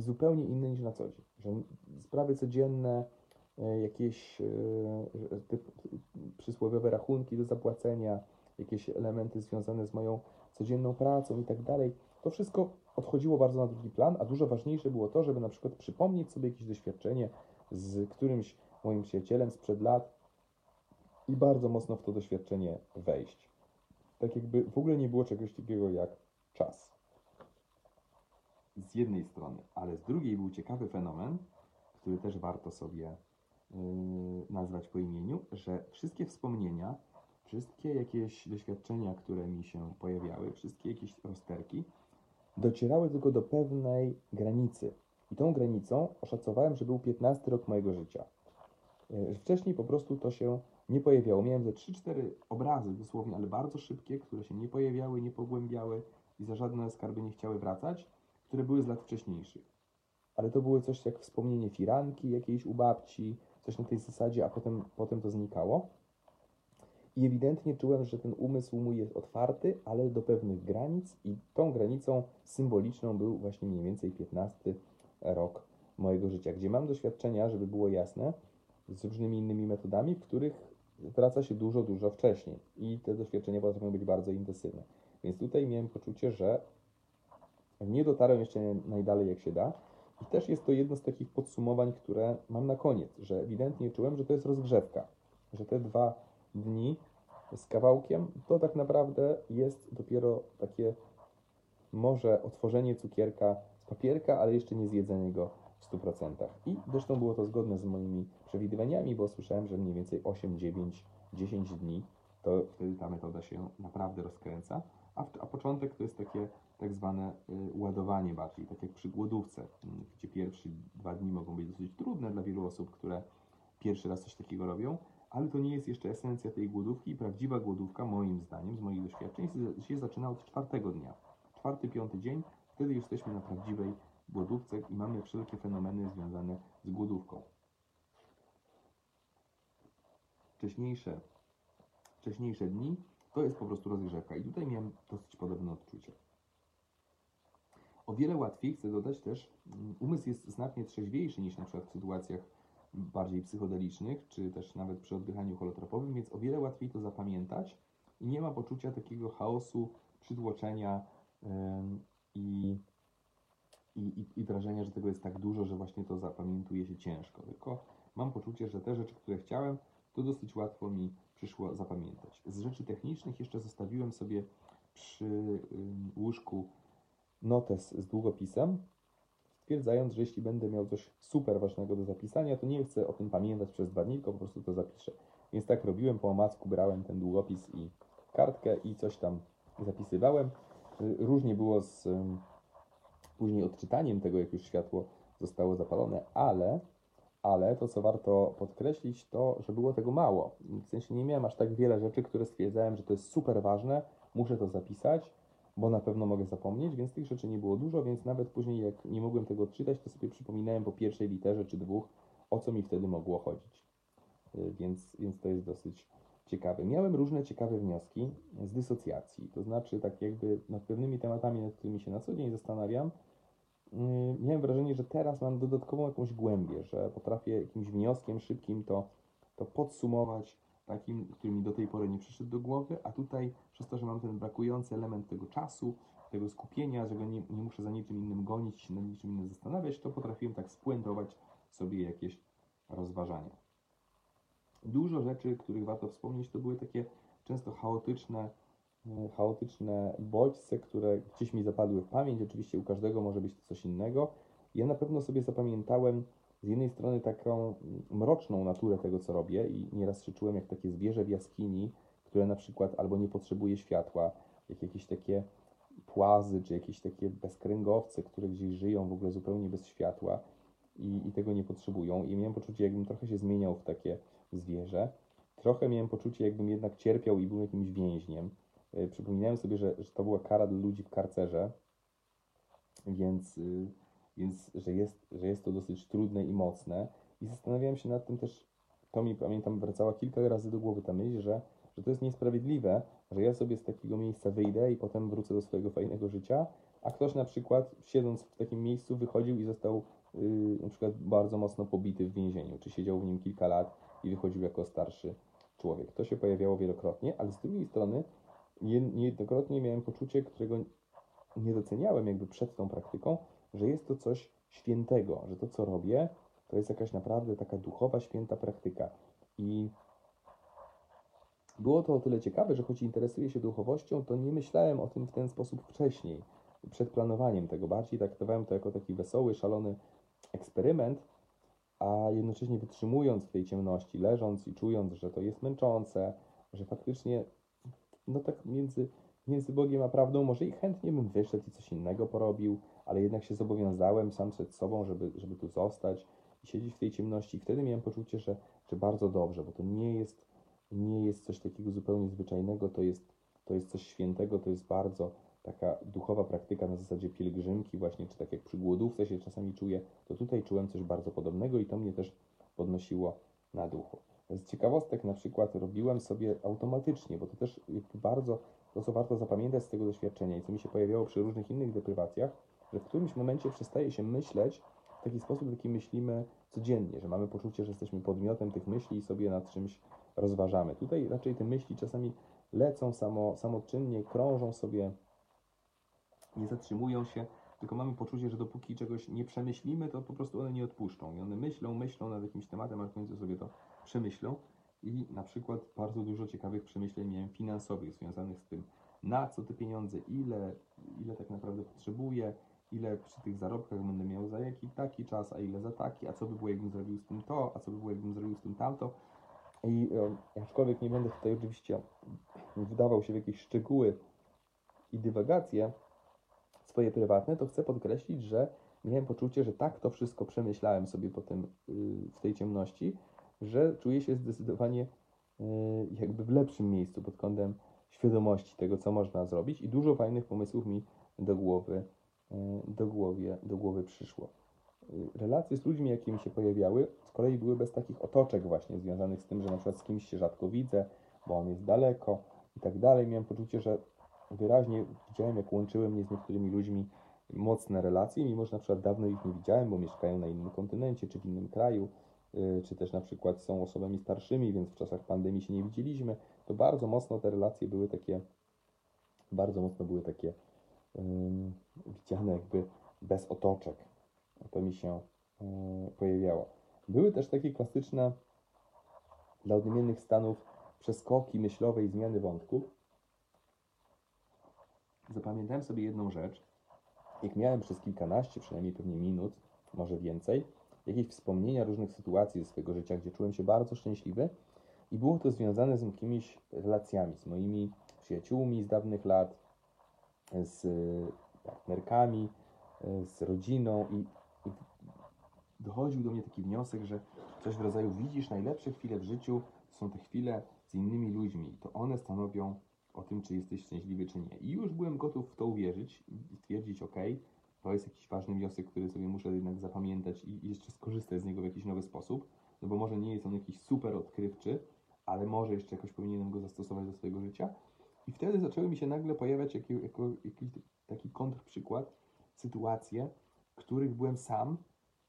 zupełnie inne niż na co dzień. Że sprawy codzienne, e, jakieś e, typ, przysłowiowe rachunki do zapłacenia, jakieś elementy związane z moją codzienną pracą i tak dalej, to wszystko odchodziło bardzo na drugi plan, a dużo ważniejsze było to, żeby na przykład przypomnieć sobie jakieś doświadczenie z którymś moim przyjacielem sprzed lat i bardzo mocno w to doświadczenie wejść. Tak jakby w ogóle nie było czegoś takiego jak czas. Z jednej strony, ale z drugiej był ciekawy fenomen, który też warto sobie yy, nazwać po imieniu, że wszystkie wspomnienia, wszystkie jakieś doświadczenia, które mi się pojawiały, wszystkie jakieś rozterki, docierały tylko do pewnej granicy. I tą granicą oszacowałem, że był 15 rok mojego życia. Yy, Wcześniej po prostu to się nie pojawiało. Miałem ze 3-4 obrazy dosłownie, ale bardzo szybkie, które się nie pojawiały, nie pogłębiały i za żadne skarby nie chciały wracać. Które były z lat wcześniejszych. Ale to było coś jak wspomnienie firanki jakiejś u babci, coś na tej zasadzie, a potem, potem to znikało. I ewidentnie czułem, że ten umysł mój jest otwarty, ale do pewnych granic, i tą granicą symboliczną był właśnie mniej więcej 15 rok mojego życia, gdzie mam doświadczenia, żeby było jasne, z różnymi innymi metodami, w których wraca się dużo, dużo wcześniej. I te doświadczenia potrafią być bardzo intensywne. Więc tutaj miałem poczucie, że nie dotarłem jeszcze najdalej jak się da. I też jest to jedno z takich podsumowań, które mam na koniec, że ewidentnie czułem, że to jest rozgrzewka, że te dwa dni z kawałkiem to tak naprawdę jest dopiero takie może otworzenie cukierka z papierka, ale jeszcze nie zjedzenie go w 100%. I zresztą było to zgodne z moimi przewidywaniami, bo słyszałem, że mniej więcej 8, 9, 10 dni to wtedy ta metoda się naprawdę rozkręca, a, a początek to jest takie tak zwane y, ładowanie bardziej, tak jak przy głodówce, y, gdzie pierwsze dwa dni mogą być dosyć trudne dla wielu osób, które pierwszy raz coś takiego robią, ale to nie jest jeszcze esencja tej głodówki prawdziwa głodówka, moim zdaniem, z moich doświadczeń, się zaczyna od czwartego dnia. Czwarty, piąty dzień, wtedy już jesteśmy na prawdziwej głodówce i mamy wszelkie fenomeny związane z głodówką. Wcześniejsze, wcześniejsze dni to jest po prostu rozgrzewka i tutaj miałem dosyć podobne odczucie. O wiele łatwiej, chcę dodać też, mm, umysł jest znacznie trzeźwiejszy niż na przykład w sytuacjach bardziej psychodelicznych, czy też nawet przy oddychaniu holotropowym, więc o wiele łatwiej to zapamiętać i nie ma poczucia takiego chaosu, przytłoczenia i, i, i wrażenia, że tego jest tak dużo, że właśnie to zapamiętuje się ciężko. Tylko mam poczucie, że te rzeczy, które chciałem, to dosyć łatwo mi przyszło zapamiętać. Z rzeczy technicznych jeszcze zostawiłem sobie przy łóżku notes z długopisem, stwierdzając, że jeśli będę miał coś super ważnego do zapisania, to nie chcę o tym pamiętać przez dwa dni, tylko po prostu to zapiszę. Więc tak robiłem, po omacku brałem ten długopis i kartkę i coś tam zapisywałem. Różnie było z później odczytaniem tego, jak już światło zostało zapalone, ale, ale to, co warto podkreślić, to, że było tego mało. W sensie nie miałem aż tak wiele rzeczy, które stwierdzałem, że to jest super ważne, muszę to zapisać, bo na pewno mogę zapomnieć, więc tych rzeczy nie było dużo, więc nawet później jak nie mogłem tego odczytać, to sobie przypominałem po pierwszej literze czy dwóch, o co mi wtedy mogło chodzić. Y, więc, więc to jest dosyć ciekawe. Miałem różne ciekawe wnioski z dysocjacji, to znaczy tak jakby nad pewnymi tematami, nad którymi się na co dzień zastanawiam, y, miałem wrażenie, że teraz mam dodatkową jakąś głębię, że potrafię jakimś wnioskiem szybkim to, to podsumować, takim, który mi do tej pory nie przyszedł do głowy, a tutaj przez to, że mam ten brakujący element tego czasu, tego skupienia, że go nie, nie muszę za niczym innym gonić, się nad niczym innym zastanawiać, to potrafiłem tak spuentować sobie jakieś rozważania. Dużo rzeczy, których warto wspomnieć, to były takie często chaotyczne, e, chaotyczne bodźce, które gdzieś mi zapadły w pamięć. Oczywiście u każdego może być to coś innego. Ja na pewno sobie zapamiętałem z jednej strony taką mroczną naturę tego, co robię i nieraz się czułem jak takie zwierzę w jaskini, które na przykład albo nie potrzebuje światła, jak jakieś takie płazy, czy jakieś takie bezkręgowce, które gdzieś żyją w ogóle zupełnie bez światła i, i tego nie potrzebują. I miałem poczucie, jakbym trochę się zmieniał w takie zwierzę. Trochę miałem poczucie, jakbym jednak cierpiał i był jakimś więźniem. Yy, przypominałem sobie, że, że to była kara dla ludzi w karcerze, więc... Yy, więc że jest, że jest to dosyć trudne i mocne. I zastanawiałem się nad tym też, to mi pamiętam, wracała kilka razy do głowy ta myśl, że, że to jest niesprawiedliwe, że ja sobie z takiego miejsca wyjdę i potem wrócę do swojego fajnego życia, a ktoś na przykład siedząc w takim miejscu wychodził i został yy, na przykład bardzo mocno pobity w więzieniu, czy siedział w nim kilka lat i wychodził jako starszy człowiek. To się pojawiało wielokrotnie, ale z drugiej strony niejednokrotnie miałem poczucie, którego nie doceniałem jakby przed tą praktyką, że jest to coś świętego, że to, co robię, to jest jakaś naprawdę taka duchowa, święta praktyka. I było to o tyle ciekawe, że choć interesuję się duchowością, to nie myślałem o tym w ten sposób wcześniej, przed planowaniem tego. Bardziej traktowałem to jako taki wesoły, szalony eksperyment, a jednocześnie wytrzymując w tej ciemności, leżąc i czując, że to jest męczące, że faktycznie, no tak między, między Bogiem a prawdą, może i chętnie bym wyszedł i coś innego porobił, ale jednak się zobowiązałem sam przed sobą, żeby, żeby tu zostać i siedzieć w tej ciemności. I wtedy miałem poczucie, że, że bardzo dobrze, bo to nie jest, nie jest coś takiego zupełnie zwyczajnego, to jest, to jest coś świętego, to jest bardzo taka duchowa praktyka na zasadzie pielgrzymki, właśnie, czy tak jak przy głodówce się czasami czuję, to tutaj czułem coś bardzo podobnego i to mnie też podnosiło na duchu. Z ciekawostek na przykład robiłem sobie automatycznie, bo to też bardzo, to co warto zapamiętać z tego doświadczenia i co mi się pojawiało przy różnych innych deprywacjach, że w którymś momencie przestaje się myśleć w taki sposób, w jaki myślimy codziennie, że mamy poczucie, że jesteśmy podmiotem tych myśli i sobie nad czymś rozważamy. Tutaj raczej te myśli czasami lecą samo, samoczynnie, krążą sobie, nie zatrzymują się, tylko mamy poczucie, że dopóki czegoś nie przemyślimy, to po prostu one nie odpuszczą. I one myślą, myślą nad jakimś tematem, aż w końcu sobie to przemyślą. I na przykład bardzo dużo ciekawych przemyśleń miałem finansowych związanych z tym, na co te pieniądze, ile, ile tak naprawdę potrzebuję, ile przy tych zarobkach będę miał za jaki taki czas, a ile za taki, a co by było, jakbym zrobił z tym to, a co by było, jakbym zrobił z tym tamto. I e, aczkolwiek nie będę tutaj oczywiście wdawał się w jakieś szczegóły i dywagacje swoje prywatne, to chcę podkreślić, że miałem poczucie, że tak to wszystko przemyślałem sobie potem y, w tej ciemności, że czuję się zdecydowanie y, jakby w lepszym miejscu pod kątem świadomości tego, co można zrobić i dużo fajnych pomysłów mi do głowy, do głowy, do głowy przyszło. Relacje z ludźmi, jakie mi się pojawiały, z kolei były bez takich otoczek właśnie związanych z tym, że na przykład z kimś się rzadko widzę, bo on jest daleko i tak dalej. Miałem poczucie, że wyraźnie widziałem, jak łączyły mnie z niektórymi ludźmi mocne relacje, mimo że na przykład dawno ich nie widziałem, bo mieszkają na innym kontynencie czy w innym kraju, y, czy też na przykład są osobami starszymi, więc w czasach pandemii się nie widzieliśmy, to bardzo mocno te relacje były takie, bardzo mocno były takie widziane jakby bez otoczek. To mi się pojawiało. Były też takie klasyczne dla odmiennych stanów przeskoki myślowe i zmiany wątków, zapamiętałem sobie jedną rzecz. Jak miałem przez kilkanaście, przynajmniej pewnie minut, może więcej, jakieś wspomnienia różnych sytuacji ze swojego życia, gdzie czułem się bardzo szczęśliwy i było to związane z jakimiś relacjami, z moimi przyjaciółmi z dawnych lat, z partnerkami, z rodziną i, i dochodził do mnie taki wniosek, że coś w rodzaju widzisz najlepsze chwile w życiu, są te chwile z innymi ludźmi i to one stanowią o tym, czy jesteś szczęśliwy, czy nie. I już byłem gotów w to uwierzyć i stwierdzić, ok, to jest jakiś ważny wniosek, który sobie muszę jednak zapamiętać i jeszcze skorzystać z niego w jakiś nowy sposób, no bo może nie jest on jakiś super odkrywczy, ale może jeszcze jakoś powinienem go zastosować do swojego życia. I wtedy zaczęły mi się nagle pojawiać jakiś taki kontrprzykład, sytuacje, w których byłem sam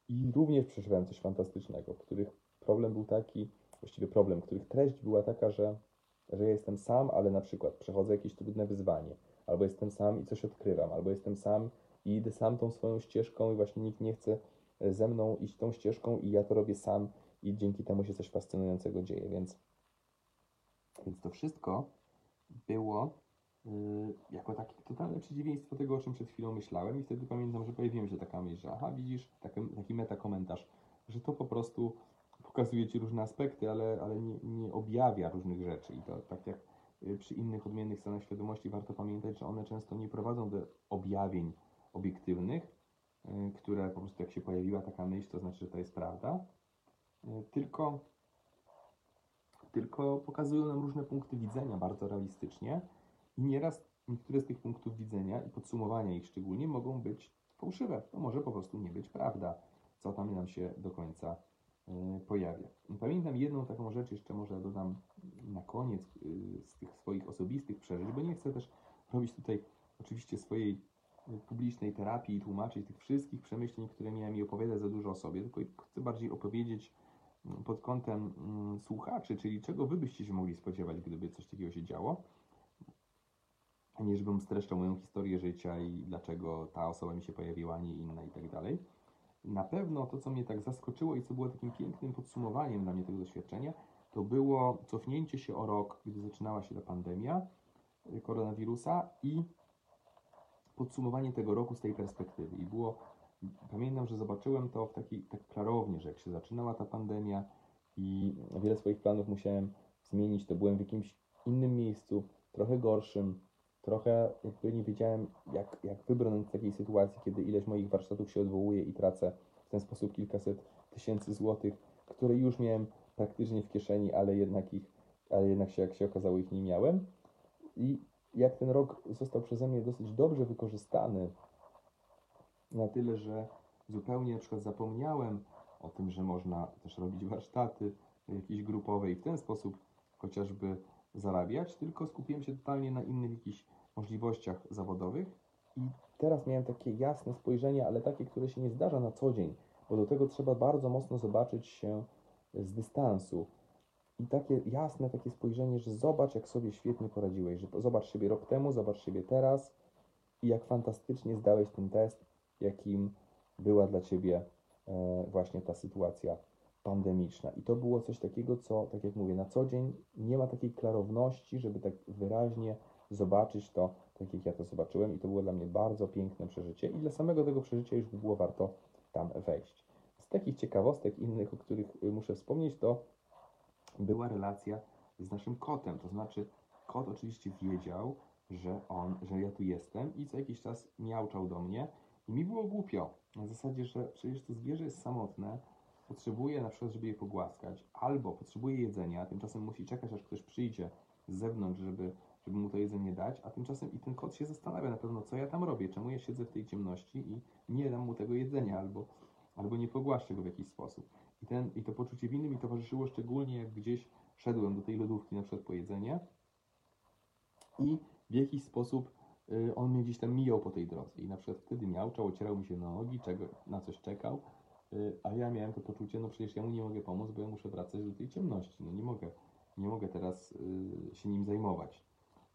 i również przeżywałem coś fantastycznego, w których problem był taki, właściwie problem, których treść była taka, że że ja jestem sam, ale na przykład przechodzę jakieś trudne wyzwanie, albo jestem sam i coś odkrywam, albo jestem sam i idę sam tą swoją ścieżką i właśnie nikt nie chce e, ze mną iść tą ścieżką i ja to robię sam i dzięki temu się coś fascynującego dzieje, więc, więc to wszystko było yy, jako takie totalne przeciwieństwo tego, o czym przed chwilą myślałem i wtedy pamiętam, że pojawiła się taka myśl, że aha, widzisz, taki, taki metakomentarz, że to po prostu pokazuje Ci różne aspekty, ale, ale nie, nie objawia różnych rzeczy. I to tak jak y, przy innych odmiennych stanach świadomości warto pamiętać, że one często nie prowadzą do objawień obiektywnych, y, które po prostu jak się pojawiła taka myśl, to znaczy, że to jest prawda, y, tylko, tylko pokazują nam różne punkty widzenia bardzo realistycznie i nieraz niektóre z tych punktów widzenia i podsumowania ich szczególnie mogą być fałszywe. To może po prostu nie być prawda, co tam nam się do końca E, pojawia. Pamiętam jedną taką rzecz, jeszcze może dodam na koniec y, z tych swoich osobistych przeżyć, bo nie chcę też robić tutaj oczywiście swojej y, publicznej terapii i tłumaczyć tych wszystkich przemyśleń, które miałem i opowiadać za dużo o sobie, tylko chcę bardziej opowiedzieć pod kątem mm, słuchaczy, czyli czego wy byście się mogli spodziewać, gdyby coś takiego się działo, żebym streszczał moją historię życia i dlaczego ta osoba mi się pojawiła, a nie inna i tak dalej. Na pewno to, co mnie tak zaskoczyło i co było takim pięknym podsumowaniem dla mnie tego doświadczenia, to było cofnięcie się o rok, gdy zaczynała się ta pandemia y, koronawirusa i podsumowanie tego roku z tej perspektywy. I było, pamiętam, że zobaczyłem to w taki, tak klarownie, że jak się zaczynała ta pandemia i wiele swoich planów musiałem zmienić, to byłem w jakimś innym miejscu, trochę gorszym, trochę jakby nie wiedziałem, jak, jak wybrnąć z takiej sytuacji, kiedy ileś moich warsztatów się odwołuje i tracę w ten sposób kilkaset tysięcy złotych, które już miałem praktycznie w kieszeni, ale jednak ich, ale jednak się, jak się okazało, ich nie miałem. I jak ten rok został przeze mnie dosyć dobrze wykorzystany, na tyle, że zupełnie na przykład zapomniałem o tym, że można też robić warsztaty jakieś grupowe i w ten sposób chociażby zarabiać, tylko skupiłem się totalnie na innych jakichś możliwościach zawodowych i teraz miałem takie jasne spojrzenie, ale takie, które się nie zdarza na co dzień, bo do tego trzeba bardzo mocno zobaczyć się z dystansu. I takie jasne takie spojrzenie, że zobacz, jak sobie świetnie poradziłeś, że zobacz siebie rok temu, zobacz siebie teraz i jak fantastycznie zdałeś ten test, jakim była dla ciebie e, właśnie ta sytuacja pandemiczna. I to było coś takiego, co, tak jak mówię, na co dzień nie ma takiej klarowności, żeby tak wyraźnie zobaczyć to, tak jak ja to zobaczyłem. I to było dla mnie bardzo piękne przeżycie. I dla samego tego przeżycia już było warto tam wejść. Z takich ciekawostek innych, o których y, muszę wspomnieć, to była relacja z naszym kotem. To znaczy, kot oczywiście wiedział, że on, że ja tu jestem i co jakiś czas miauczał do mnie i mi było głupio. Na zasadzie, że przecież to zwierzę jest samotne, potrzebuje na przykład, żeby je pogłaskać, albo potrzebuje jedzenia, tymczasem musi czekać, aż ktoś przyjdzie z zewnątrz, żeby, żeby mu to jedzenie dać, a tymczasem i ten kot się zastanawia na pewno, co ja tam robię, czemu ja siedzę w tej ciemności i nie dam mu tego jedzenia, albo, albo nie pogłaszczę go w jakiś sposób. I, ten, I to poczucie winy mi towarzyszyło szczególnie, jak gdzieś szedłem do tej lodówki na przykład po jedzenie i w jakiś sposób on mnie gdzieś tam mijał po tej drodze i na przykład wtedy miałczał, ocierał mi się na nogi, czego, na coś czekał, y, a ja miałem to poczucie, no przecież ja mu nie mogę pomóc, bo ja muszę wracać do tej ciemności, no nie mogę, nie mogę teraz y, się nim zajmować.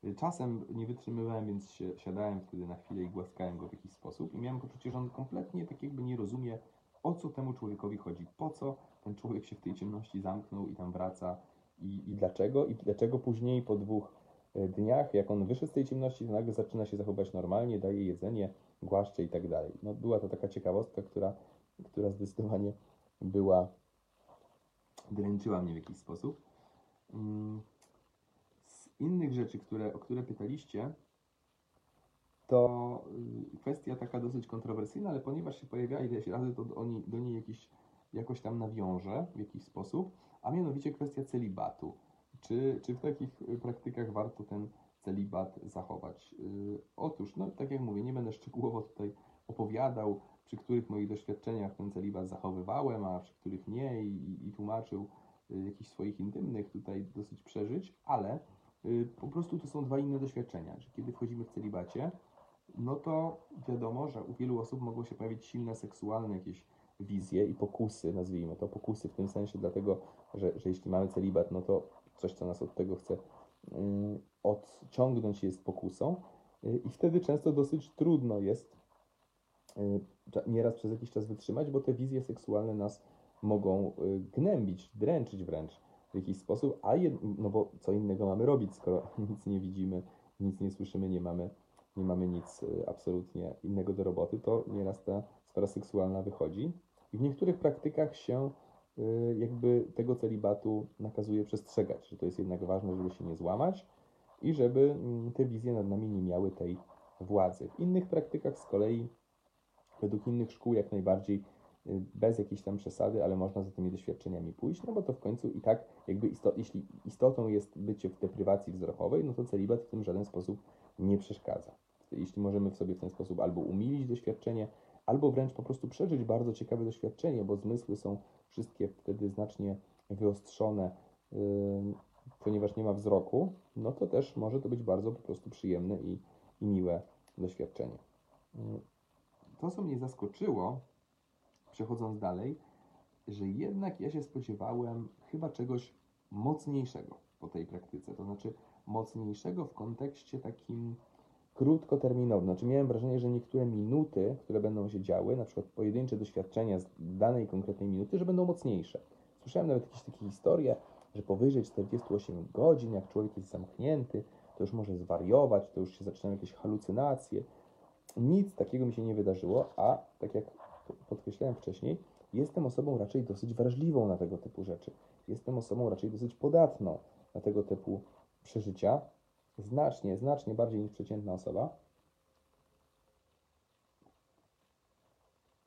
Y, Czasem nie wytrzymywałem, więc siadałem wtedy na chwilę i głaskałem go w jakiś sposób i miałem poczucie, że on kompletnie tak jakby nie rozumie, o co temu człowiekowi chodzi, po co ten człowiek się w tej ciemności zamknął i tam wraca i, i dlaczego, i dlaczego później po dwóch dniach, jak on wyszedł z tej ciemności, to nagle zaczyna się zachowywać normalnie, daje jedzenie, głaszcze i tak dalej. No, była to taka ciekawostka, która, która zdecydowanie była, dręczyła mnie w jakiś sposób. Mm, Z innych rzeczy, które, o które pytaliście, to y, kwestia taka dosyć kontrowersyjna, ale ponieważ się pojawiała ileś razy, to do niej, do niej jakiś, jakoś tam nawiążę w jakiś sposób, a mianowicie kwestia celibatu. Czy, czy w takich y, praktykach warto ten celibat zachować? Y, Otóż, no tak jak mówię, nie będę szczegółowo tutaj opowiadał, przy których moich doświadczeniach ten celibat zachowywałem, a przy których nie i, i tłumaczył y, jakichś swoich intymnych tutaj dosyć przeżyć, ale po prostu to są dwa inne doświadczenia, kiedy wchodzimy w celibacie, no to wiadomo, że u wielu osób mogą się pojawić silne seksualne jakieś wizje i pokusy, nazwijmy to pokusy w tym sensie, dlatego, że, że jeśli mamy celibat, no to coś, co nas od tego chce ym, odciągnąć jest pokusą y, i wtedy często dosyć trudno jest y, nieraz przez jakiś czas wytrzymać, bo te wizje seksualne nas mogą y, gnębić, dręczyć wręcz w jakiś sposób, a jed, no bo co innego mamy robić, skoro nic nie widzimy, nic nie słyszymy, nie mamy, nie mamy nic absolutnie innego do roboty, to nieraz ta sfera seksualna wychodzi. I w niektórych praktykach się jakby tego celibatu nakazuje przestrzegać, że to jest jednak ważne, żeby się nie złamać i żeby mm, te wizje nad nami nie miały tej władzy. W innych praktykach z kolei, według innych szkół, jak najbardziej y, bez jakiejś tam przesady, ale można za tymi doświadczeniami pójść, no bo to w końcu i tak jakby isto, jeśli istotą jest bycie w deprywacji wzrokowej, no to celibat w tym żaden sposób nie przeszkadza. Jeśli możemy w sobie w ten sposób albo umilić doświadczenie, albo wręcz po prostu przeżyć bardzo ciekawe doświadczenie, bo zmysły są wszystkie wtedy znacznie wyostrzone, ponieważ nie ma wzroku, no to też może to być bardzo po prostu przyjemne i, i miłe doświadczenie. To, co mnie zaskoczyło, przechodząc dalej, że jednak ja się spodziewałem chyba czegoś mocniejszego po tej praktyce. To znaczy mocniejszego w kontekście takim krótkoterminowym. Znaczy miałem wrażenie, że niektóre minuty, które będą się działy, na przykład pojedyncze doświadczenia z danej konkretnej minuty, że będą mocniejsze. Słyszałem nawet jakieś takie historie, że powyżej 48 godzin, jak człowiek jest zamknięty, to już może zwariować, to już się zaczynają jakieś halucynacje. Nic takiego mi się nie wydarzyło, a tak jak podkreślałem wcześniej, jestem osobą raczej dosyć wrażliwą na tego typu rzeczy. Jestem osobą raczej dosyć podatną na tego typu przeżycia. Znacznie, znacznie bardziej niż przeciętna osoba.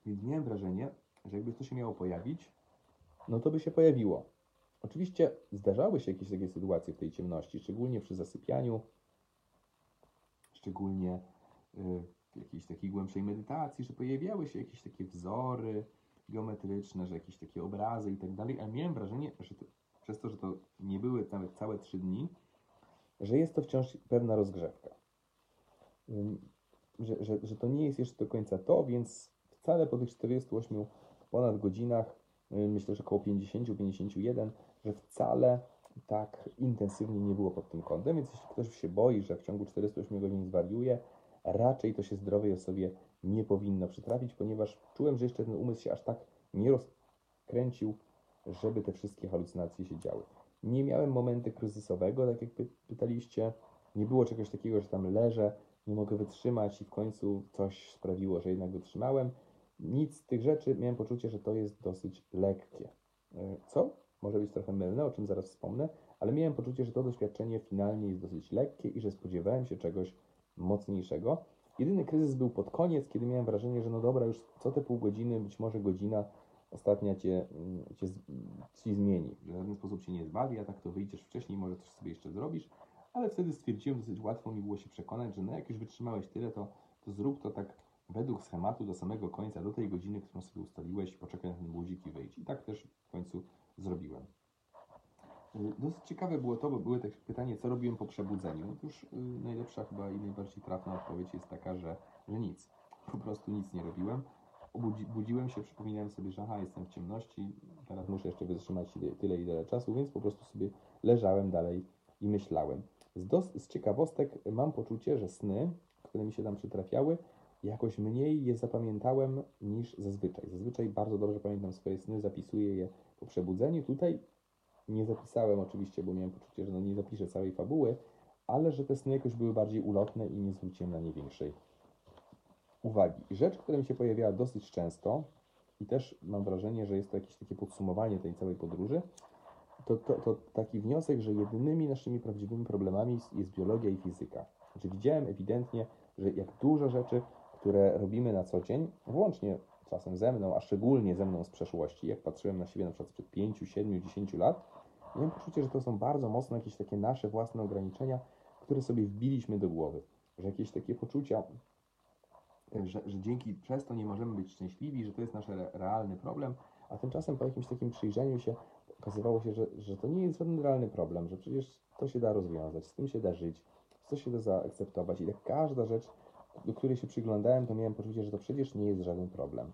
Więc miałem wrażenie, że jakby to się miało pojawić, no to by się pojawiło. Oczywiście zdarzały się jakieś takie sytuacje w tej ciemności, szczególnie przy zasypianiu, szczególnie y, w jakiejś takiej głębszej medytacji, że pojawiały się jakieś takie wzory geometryczne, że jakieś takie obrazy i tak dalej, ale miałem wrażenie, że to, przez to, że to nie były nawet całe trzy dni, że jest to wciąż pewna rozgrzewka. Że, że, że to nie jest jeszcze do końca to, więc wcale po tych 48 ponad godzinach, y, myślę, że około 50-51, że wcale tak intensywnie nie było pod tym kątem, więc jeśli ktoś się boi, że w ciągu 48 godzin zwariuje, raczej to się zdrowej osobie nie powinno przytrafić, ponieważ czułem, że jeszcze ten umysł się aż tak nie rozkręcił, żeby te wszystkie halucynacje się działy. Nie miałem momentu kryzysowego, tak jak py- pytaliście. Nie było czegoś takiego, że tam leżę, nie mogę wytrzymać i w końcu coś sprawiło, że jednak wytrzymałem. Nic z tych rzeczy, miałem poczucie, że to jest dosyć lekkie. E, Co może być trochę mylne, o czym zaraz wspomnę, ale miałem poczucie, że to doświadczenie finalnie jest dosyć lekkie i że spodziewałem się czegoś mocniejszego. Jedyny kryzys był pod koniec, kiedy miałem wrażenie, że no dobra, już co te pół godziny, być może godzina ostatnia cię, mm, cię ci zmieni. Że w żaden sposób się nie zbawi, a tak to wyjdziesz wcześniej, może coś sobie jeszcze zrobisz. Ale wtedy stwierdziłem, dosyć łatwo mi było się przekonać, że no jak już wytrzymałeś tyle, to, to zrób to tak według schematu do samego końca, do tej godziny, którą sobie ustaliłeś, poczekaj na ten budzik i wyjdź. I tak też w końcu zrobiłem. Y, Dosyć ciekawe było to, bo były takie pytanie, co robiłem po przebudzeniu. Otóż y, najlepsza chyba i najbardziej trafna odpowiedź jest taka, że, że nic. Po prostu nic nie robiłem. Obudzi, budziłem się, przypominałem sobie, że aha, jestem w ciemności, teraz muszę jeszcze wytrzymać tyle i tyle czasu, więc po prostu sobie leżałem dalej i myślałem. Z, dos, z ciekawostek mam poczucie, że sny, które mi się tam przytrafiały, jakoś mniej je zapamiętałem niż zazwyczaj. Zazwyczaj bardzo dobrze pamiętam swoje sny, zapisuję je po przebudzeniu. Tutaj nie zapisałem oczywiście, bo miałem poczucie, że no nie zapiszę całej fabuły, ale że te sny jakoś były bardziej ulotne i nie zwróciłem na nie większej uwagi. Rzecz, która mi się pojawiała dosyć często i też mam wrażenie, że jest to jakieś takie podsumowanie tej całej podróży, to, to, to taki wniosek, że jedynymi naszymi prawdziwymi problemami jest, jest biologia i fizyka. Znaczy widziałem ewidentnie, że jak dużo rzeczy, które robimy na co dzień, włącznie czasem ze mną, a szczególnie ze mną z przeszłości, jak patrzyłem na siebie na przykład sprzed 5, 7, 10 lat, miałem poczucie, że to są bardzo mocno jakieś takie nasze własne ograniczenia, które sobie wbiliśmy do głowy. Że jakieś takie poczucia, że, że dzięki przez to nie możemy być szczęśliwi, że to jest nasz re- realny problem, a tymczasem po jakimś takim przyjrzeniu się okazywało się, że, że to nie jest żaden realny problem, że przecież to się da rozwiązać, z tym się da żyć, to się da zaakceptować i tak każda rzecz, do której się przyglądałem, to miałem poczucie, że to przecież nie jest żaden problem.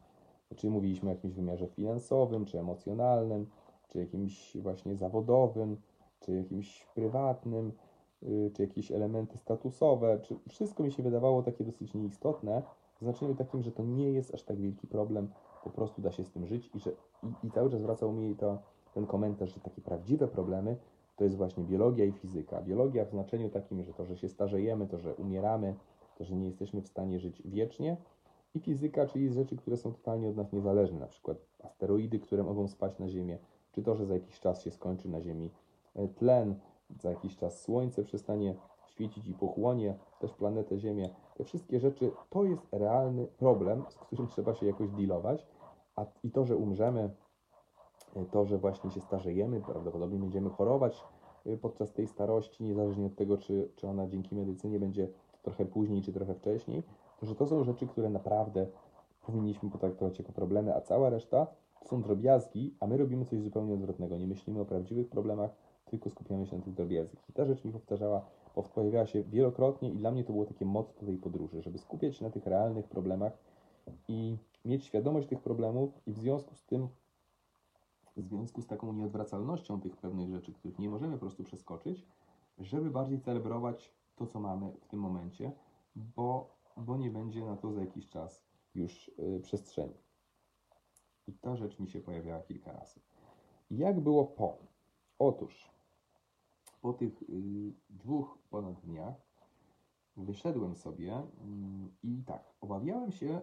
Czy mówiliśmy o jakimś wymiarze finansowym, czy emocjonalnym, czy jakimś właśnie zawodowym, czy jakimś prywatnym, y, czy jakieś elementy statusowe, czy wszystko mi się wydawało takie dosyć nieistotne, w znaczeniu takim, że to nie jest aż tak wielki problem, po prostu da się z tym żyć i że i, i cały czas wracał mi to, ten komentarz, że takie prawdziwe problemy to jest właśnie biologia i fizyka. Biologia w znaczeniu takim, że to, że się starzejemy, to, że umieramy, to, że nie jesteśmy w stanie żyć wiecznie i fizyka, czyli rzeczy, które są totalnie od nas niezależne, na przykład asteroidy, które mogą spaść na Ziemię, czy to, że za jakiś czas się skończy na Ziemi e, tlen, za jakiś czas Słońce przestanie świecić i pochłonie też planetę Ziemię. Te wszystkie rzeczy to jest realny problem, z którym trzeba się jakoś dealować, a i to, że umrzemy, e, to, że właśnie się starzejemy, prawdopodobnie będziemy chorować e, podczas tej starości, niezależnie od tego, czy, czy ona dzięki medycynie będzie trochę później, czy trochę wcześniej, to że to są rzeczy, które naprawdę powinniśmy potraktować jako problemy, a cała reszta to są drobiazgi, a my robimy coś zupełnie odwrotnego. Nie myślimy o prawdziwych problemach, tylko skupiamy się na tych drobiazgach. I ta rzecz mi powtarzała, pow- pojawiała się wielokrotnie i dla mnie to było takie motto tej podróży, żeby skupiać się na tych realnych problemach i mieć świadomość tych problemów i w związku z tym, w związku z taką nieodwracalnością tych pewnych rzeczy, których nie możemy po prostu przeskoczyć, żeby bardziej celebrować to, co mamy w tym momencie, bo, bo nie będzie na to za jakiś czas już y, przestrzeni. I ta rzecz mi się pojawiała kilka razy. Jak było po? Otóż po tych y, dwóch ponad dniach wyszedłem sobie mm, i tak, obawiałem się,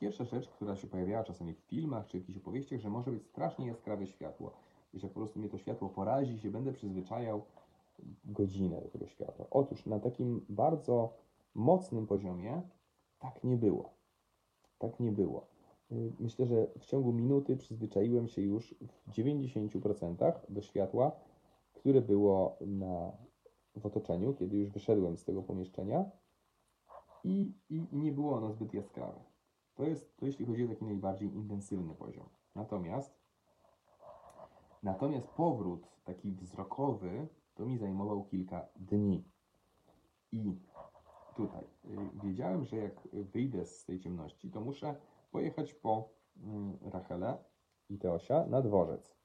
pierwsza rzecz, która się pojawiała czasami w filmach czy w jakichś opowieściach, że może być strasznie jaskrawe światło. I że po prostu mnie to światło porazi się będę przyzwyczajał godzinę do tego światła. Otóż na takim bardzo mocnym poziomie tak nie było. Tak nie było. Y, Myślę, że w ciągu minuty przyzwyczaiłem się już w 90% do światła, które było na, w otoczeniu, kiedy już wyszedłem z tego pomieszczenia. i, i, i nie było ono zbyt jaskrawe. To jest to jeśli chodzi o taki najbardziej intensywny poziom. Natomiast natomiast powrót taki wzrokowy to mi zajmował kilka dni. I tutaj y, wiedziałem, że jak wyjdę z tej ciemności, to muszę pojechać po mm, Rachelę i Teosia na dworzec,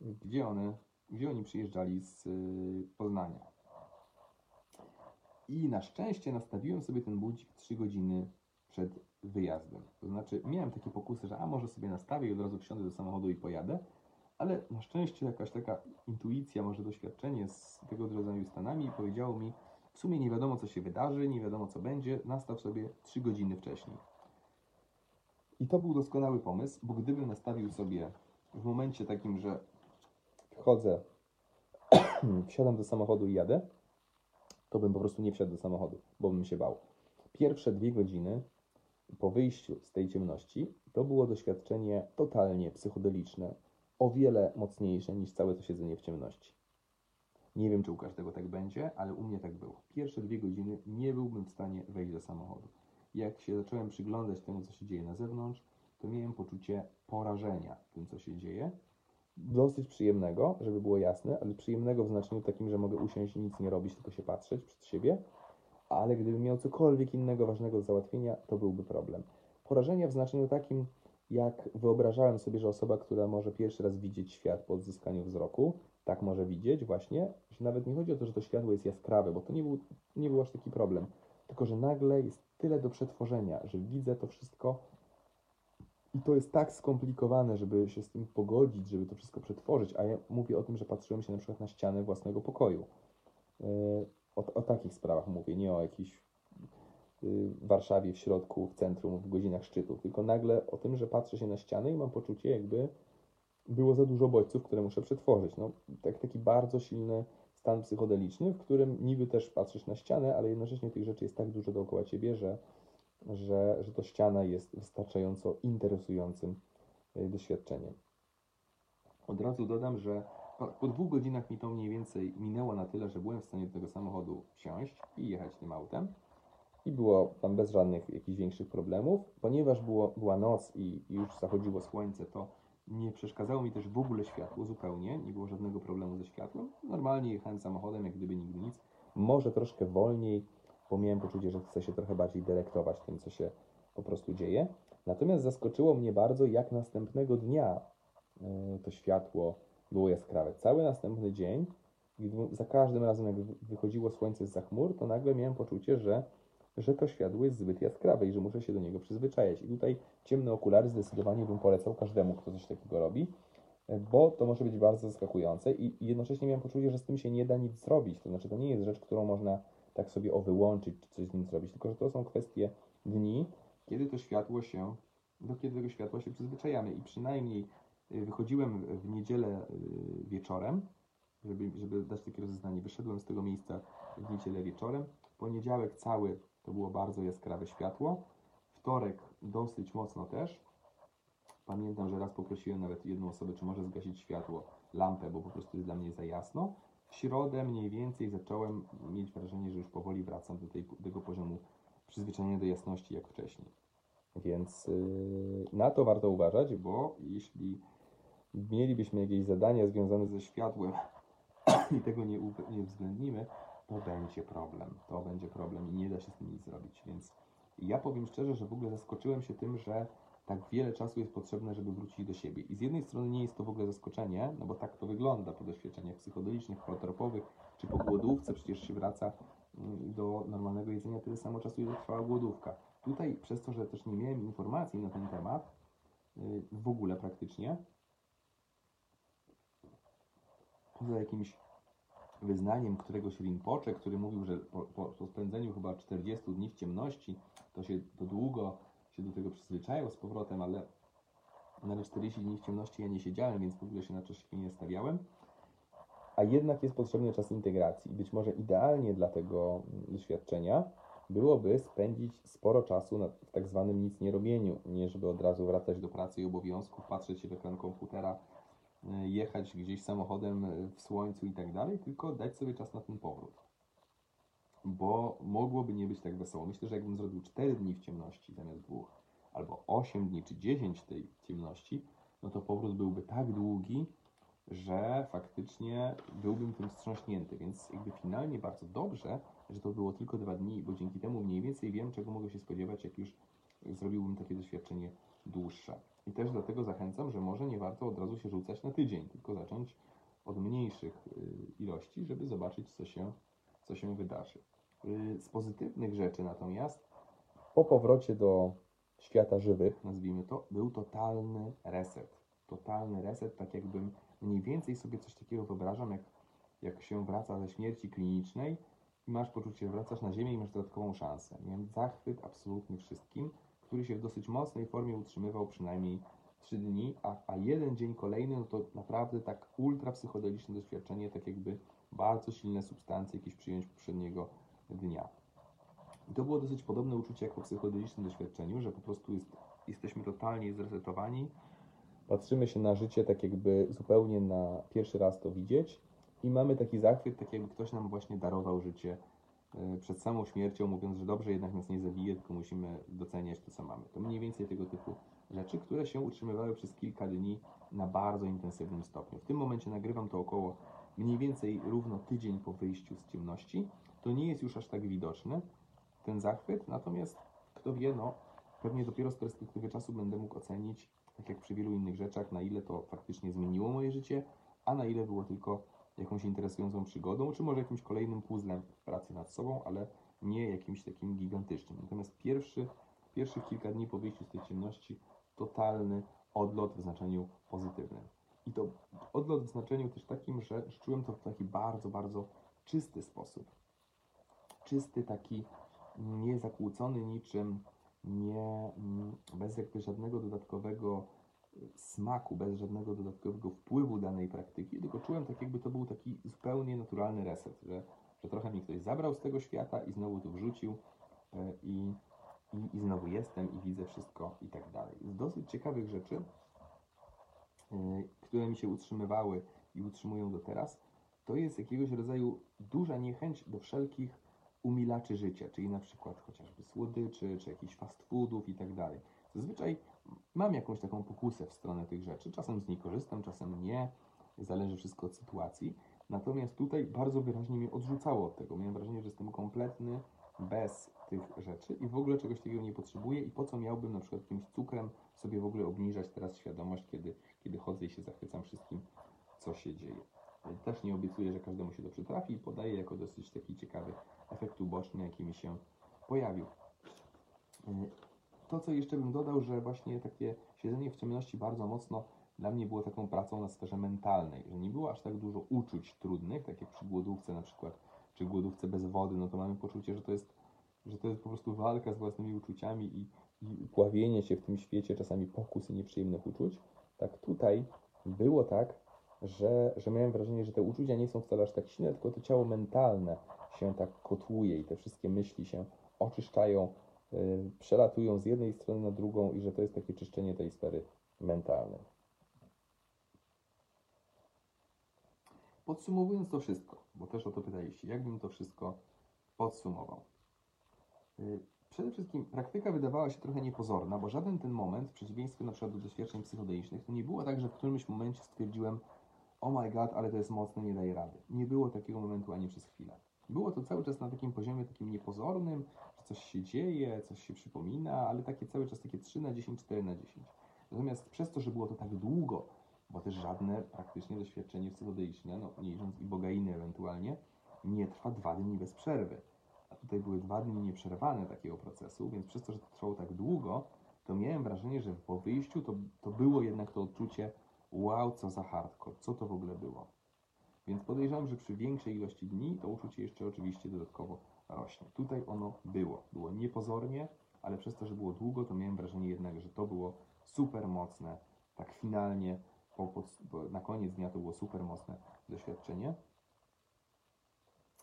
gdzie one, gdzie oni przyjeżdżali z y, Poznania. I na szczęście nastawiłem sobie ten budzik 3 godziny przed wyjazdem. To znaczy, miałem takie pokusy, że a może sobie nastawię i od razu wsiądę do samochodu i pojadę, ale na szczęście jakaś taka intuicja, może doświadczenie z tego rodzaju stanami powiedziało mi, w sumie nie wiadomo co się wydarzy, nie wiadomo co będzie, nastaw sobie 3 godziny wcześniej. I to był doskonały pomysł, bo gdybym nastawił sobie w momencie takim, że wchodzę, wsiadam do samochodu i jadę, to bym po prostu nie wsiadł do samochodu, bo bym się bał. Pierwsze dwie godziny po wyjściu z tej ciemności to było doświadczenie totalnie psychodeliczne, o wiele mocniejsze niż całe to siedzenie w ciemności. Nie wiem, czy u każdego tak będzie, ale u mnie tak było. Pierwsze dwie godziny nie byłbym w stanie wejść do samochodu. Jak się zacząłem przyglądać temu, co się dzieje na zewnątrz, to miałem poczucie porażenia tym, co się dzieje. Dosyć przyjemnego, żeby było jasne, ale przyjemnego w znaczeniu takim, że mogę usiąść i nic nie robić, tylko się patrzeć przed siebie. Ale gdybym miał cokolwiek innego ważnego do załatwienia, to byłby problem. Porażenia w znaczeniu takim, jak wyobrażałem sobie, że osoba, która może pierwszy raz widzieć świat po odzyskaniu wzroku, tak może widzieć właśnie, że nawet nie chodzi o to, że to światło jest jaskrawe, bo to nie był, nie był aż taki problem, tylko że nagle jest tyle do przetworzenia, że widzę to wszystko i to jest tak skomplikowane, żeby się z tym pogodzić, żeby to wszystko przetworzyć, a ja mówię o tym, że patrzyłem się na przykład na ścianę własnego pokoju. Yy, O, o takich sprawach mówię, nie o jakichś y, w Warszawie, w środku, w centrum, w godzinach szczytu, tylko nagle o tym, że patrzę się na ścianę i mam poczucie, jakby było za dużo bodźców, które muszę przetworzyć. No, tak, taki bardzo silny stan psychodeliczny, w którym niby też patrzysz na ścianę, ale jednocześnie tych rzeczy jest tak dużo dookoła ciebie, że, że, że to ściana jest wystarczająco interesującym y, doświadczeniem. Od razu dodam, że po, po dwóch godzinach mi to mniej więcej minęło na tyle, że byłem w stanie do tego samochodu wsiąść i jechać tym autem. I było tam bez żadnych jakichś większych problemów. Ponieważ było, była noc i, i już zachodziło słońce, to nie przeszkadzało mi też w ogóle światło zupełnie. Nie było żadnego problemu ze światłem. Normalnie jechałem samochodem, jak gdyby nigdy nic. Może troszkę wolniej, bo miałem poczucie, że chcę się trochę bardziej delektować tym, co się po prostu dzieje. Natomiast zaskoczyło mnie bardzo, jak następnego dnia y, to światło było jaskrawe. Cały następny dzień, za każdym razem, jak wy- wychodziło słońce z chmur, to nagle miałem poczucie, że, że to światło jest zbyt jaskrawe i że muszę się do niego przyzwyczajać. I tutaj ciemne okulary zdecydowanie bym polecał każdemu, kto coś takiego robi, e, bo to może być bardzo zaskakujące i jednocześnie miałem poczucie, że z tym się nie da nic zrobić. To znaczy, to nie jest rzecz, którą można tak sobie o wyłączyć, czy coś z nim zrobić, tylko że to są kwestie dni, kiedy to światło się, do kiedy tego światła się przyzwyczajamy. I przynajmniej y, wychodziłem w niedzielę y, wieczorem, żeby, żeby dać takie rozeznanie. Wyszedłem z tego miejsca w niedzielę wieczorem. Poniedziałek cały to było bardzo jaskrawe światło. Wtorek dosyć mocno też. Pamiętam, że raz poprosiłem nawet jedną osobę, czy może zgasić światło, lampę, bo po prostu jest dla mnie za jasno. W środę mniej więcej zacząłem mieć wrażenie, że już powoli wracam do tej, tego poziomu przyzwyczajenia do jasności jak wcześniej. Więc yy, na to warto uważać, bo jeśli mielibyśmy jakieś zadania związane ze światłem i tego nie, nie uwzględnimy, to będzie problem. To będzie problem i nie da się z tym nic zrobić. Więc ja powiem szczerze, że w ogóle zaskoczyłem się tym, że tak wiele czasu jest potrzebne, żeby wrócić do siebie. I z jednej strony nie jest to w ogóle zaskoczenie, no bo tak to wygląda po doświadczeniach psychodelicznych, holotropowych, czy po głodówce przecież się wraca mm, do normalnego jedzenia tyle samo czasu, ile trwała głodówka. Tutaj przez to, że też nie miałem informacji na ten temat, y, w ogóle praktycznie, poza jakimś wyznaniem któregoś Rinpoche, który mówił, że po, po, po spędzeniu chyba 40 dni w ciemności, to się to długo się do tego przyzwyczajał z powrotem, ale na 40 dni w ciemności ja nie siedziałem, więc w ogóle się na czaszki nie stawiałem. A jednak jest potrzebny czas integracji. Być może idealnie dla tego mm, doświadczenia byłoby spędzić sporo czasu na, w tak zwanym nic nie robieniu, nie żeby od razu wracać do pracy i obowiązków, patrzeć się w ekran komputera, y, jechać gdzieś samochodem y, w słońcu i tak dalej, tylko dać sobie czas na ten powrót. Bo mogłoby nie być tak wesoło. Myślę, że jakbym zrobił 4 dni w ciemności zamiast dwóch, albo 8 dni czy 10 tej ciemności, no to powrót byłby tak długi, że faktycznie byłbym tym wstrząśnięty. Więc jakby finalnie bardzo dobrze, że to było tylko dwa dni, bo dzięki temu mniej więcej wiem, czego mogę się spodziewać, jak już zrobiłbym takie doświadczenie dłuższe. I też dlatego zachęcam, że może nie warto od razu się rzucać na tydzień, tylko zacząć od mniejszych y, ilości, żeby zobaczyć, co się, co się wydarzy. Y, Z pozytywnych rzeczy natomiast po powrocie do świata żywych, nazwijmy to, był totalny reset. Totalny reset, tak jakbym mniej więcej sobie coś takiego wyobrażam, jak, jak się wraca ze śmierci klinicznej i masz poczucie, że wracasz na ziemię i masz dodatkową szansę. Miałem zachwyt absolutny wszystkim, który się w dosyć mocnej formie utrzymywał przynajmniej 3 dni, a, a jeden dzień kolejny, no to naprawdę tak ultra psychodeliczne doświadczenie, tak jakby bardzo silne substancje jakieś przyjąć poprzedniego dnia. I to było dosyć podobne uczucie jak po psychodelicznym doświadczeniu, że po prostu jest, jesteśmy totalnie zresetowani, patrzymy się na życie tak jakby zupełnie na pierwszy raz to widzieć i mamy taki zachwyt, tak jakby ktoś nam właśnie darował życie e, przed samą śmiercią, mówiąc, że dobrze jednak nas nie zabije, tylko musimy doceniać to, co mamy. To mniej więcej tego typu rzeczy, które się utrzymywały przez kilka dni na bardzo intensywnym stopniu. W tym momencie nagrywam to około mniej więcej równo tydzień po wyjściu z ciemności. To nie jest już aż tak widoczne, ten zachwyt, natomiast kto wie, no pewnie dopiero z perspektywy czasu będę mógł ocenić, tak jak przy wielu innych rzeczach, na ile to faktycznie zmieniło moje życie, a na ile było tylko jakąś interesującą przygodą, czy może jakimś kolejnym puzzlem pracy nad sobą, ale nie jakimś takim gigantycznym. Natomiast pierwszy, pierwszych kilka dni po wyjściu z tej ciemności totalny odlot w znaczeniu pozytywnym. I to odlot w znaczeniu też takim, że czułem to w taki bardzo, bardzo czysty sposób. Czysty, taki niezakłócony niczym, nie, mm, bez jakby żadnego dodatkowego y, smaku, bez żadnego dodatkowego wpływu danej praktyki, tylko czułem tak jakby to był taki zupełnie naturalny reset, że, że trochę mi ktoś zabrał z tego świata i znowu tu wrzucił y, i, i, i znowu jestem i widzę wszystko i tak dalej. Z dosyć ciekawych rzeczy, y, które mi się utrzymywały i utrzymują do teraz, to jest jakiegoś rodzaju duża niechęć do wszelkich umilaczy życia, czyli na przykład chociażby słodyczy, czy jakichś fast foodów i tak dalej. Zazwyczaj mam jakąś taką pokusę w stronę tych rzeczy. Czasem z niej korzystam, czasem nie. Zależy wszystko od sytuacji. Natomiast tutaj bardzo wyraźnie mnie odrzucało od tego. Miałem wrażenie, że jestem kompletny bez tych rzeczy i w ogóle czegoś takiego nie potrzebuję i po co miałbym na przykład jakimś cukrem sobie w ogóle obniżać teraz świadomość, kiedy, kiedy chodzę i się zachwycam wszystkim, co się dzieje. Też nie obiecuję, że każdemu się to przytrafi i podaję jako dosyć taki ciekawy efekt uboczny, jaki mi się pojawił. Y, To, co jeszcze bym dodał, że właśnie takie siedzenie w ciemności bardzo mocno dla mnie było taką pracą na sferze mentalnej, że nie było aż tak dużo uczuć trudnych, tak jak przy głodówce na przykład, czy głodówce bez wody, no to mamy poczucie, że to jest, że to jest po prostu walka z własnymi uczuciami i, i pławienie się w tym świecie, czasami pokus i nieprzyjemnych uczuć. Tak tutaj było tak, że, że miałem wrażenie, że te uczucia nie są wcale aż tak silne, tylko to ciało mentalne się tak kotłuje i te wszystkie myśli się oczyszczają, yy, przelatują z jednej strony na drugą i że to jest takie czyszczenie tej sfery mentalnej. Podsumowując to wszystko, bo też o to pytaliście, jakbym to wszystko podsumował. Yy, Przede wszystkim praktyka wydawała się trochę niepozorna, bo żaden ten moment, w przeciwieństwie na przykład do doświadczeń psychodelicznych, to nie było tak, że w którymś momencie stwierdziłem, oh my god, ale to jest mocne, nie daje rady. Nie było takiego momentu ani przez chwilę. Było to cały czas na takim poziomie takim niepozornym, że coś się dzieje, coś się przypomina, ale takie cały czas takie 3 na 10, 4 na 10. Natomiast przez to, że było to tak długo, bo też żadne praktycznie doświadczenie psychodeliczne, no nie licząc i bogainy ewentualnie, nie trwa dwa dni bez przerwy. A tutaj były dwa dni nieprzerwane takiego procesu, więc przez to, że to trwało tak długo, to miałem wrażenie, że po wyjściu to, to było jednak to odczucie wow, co za hardcore, co to w ogóle było. Więc podejrzewam, że przy większej ilości dni to uczucie jeszcze oczywiście dodatkowo rośnie. Tutaj ono było. Było niepozornie, ale przez to, że było długo, to miałem wrażenie jednak, że to było super mocne. Tak finalnie, po, po, na koniec dnia to było super mocne doświadczenie.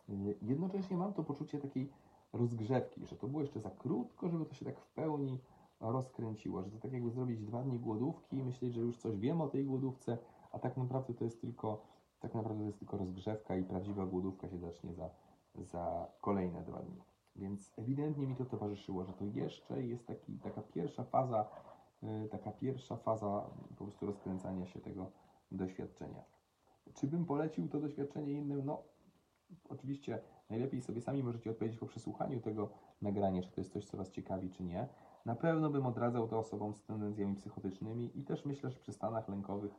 Yy, Jednocześnie mam to poczucie takiej rozgrzewki, że to było jeszcze za krótko, żeby to się tak w pełni rozkręciło, że to tak jakby zrobić dwa dni głodówki i myśleć, że już coś wiem o tej głodówce, a tak naprawdę to jest tylko, tak naprawdę to jest tylko rozgrzewka i prawdziwa głodówka się zacznie za za kolejne dwa dni. Więc ewidentnie mi to towarzyszyło, że to jeszcze jest taki, taka pierwsza faza, y, taka pierwsza faza po prostu rozkręcania się tego doświadczenia. Czy bym polecił to doświadczenie innym? No, oczywiście najlepiej sobie sami możecie odpowiedzieć po przesłuchaniu tego nagrania, czy to jest coś, co Was ciekawi, czy nie. Na pewno bym odradzał to osobom z tendencjami psychotycznymi i też myślę, że przy stanach lękowych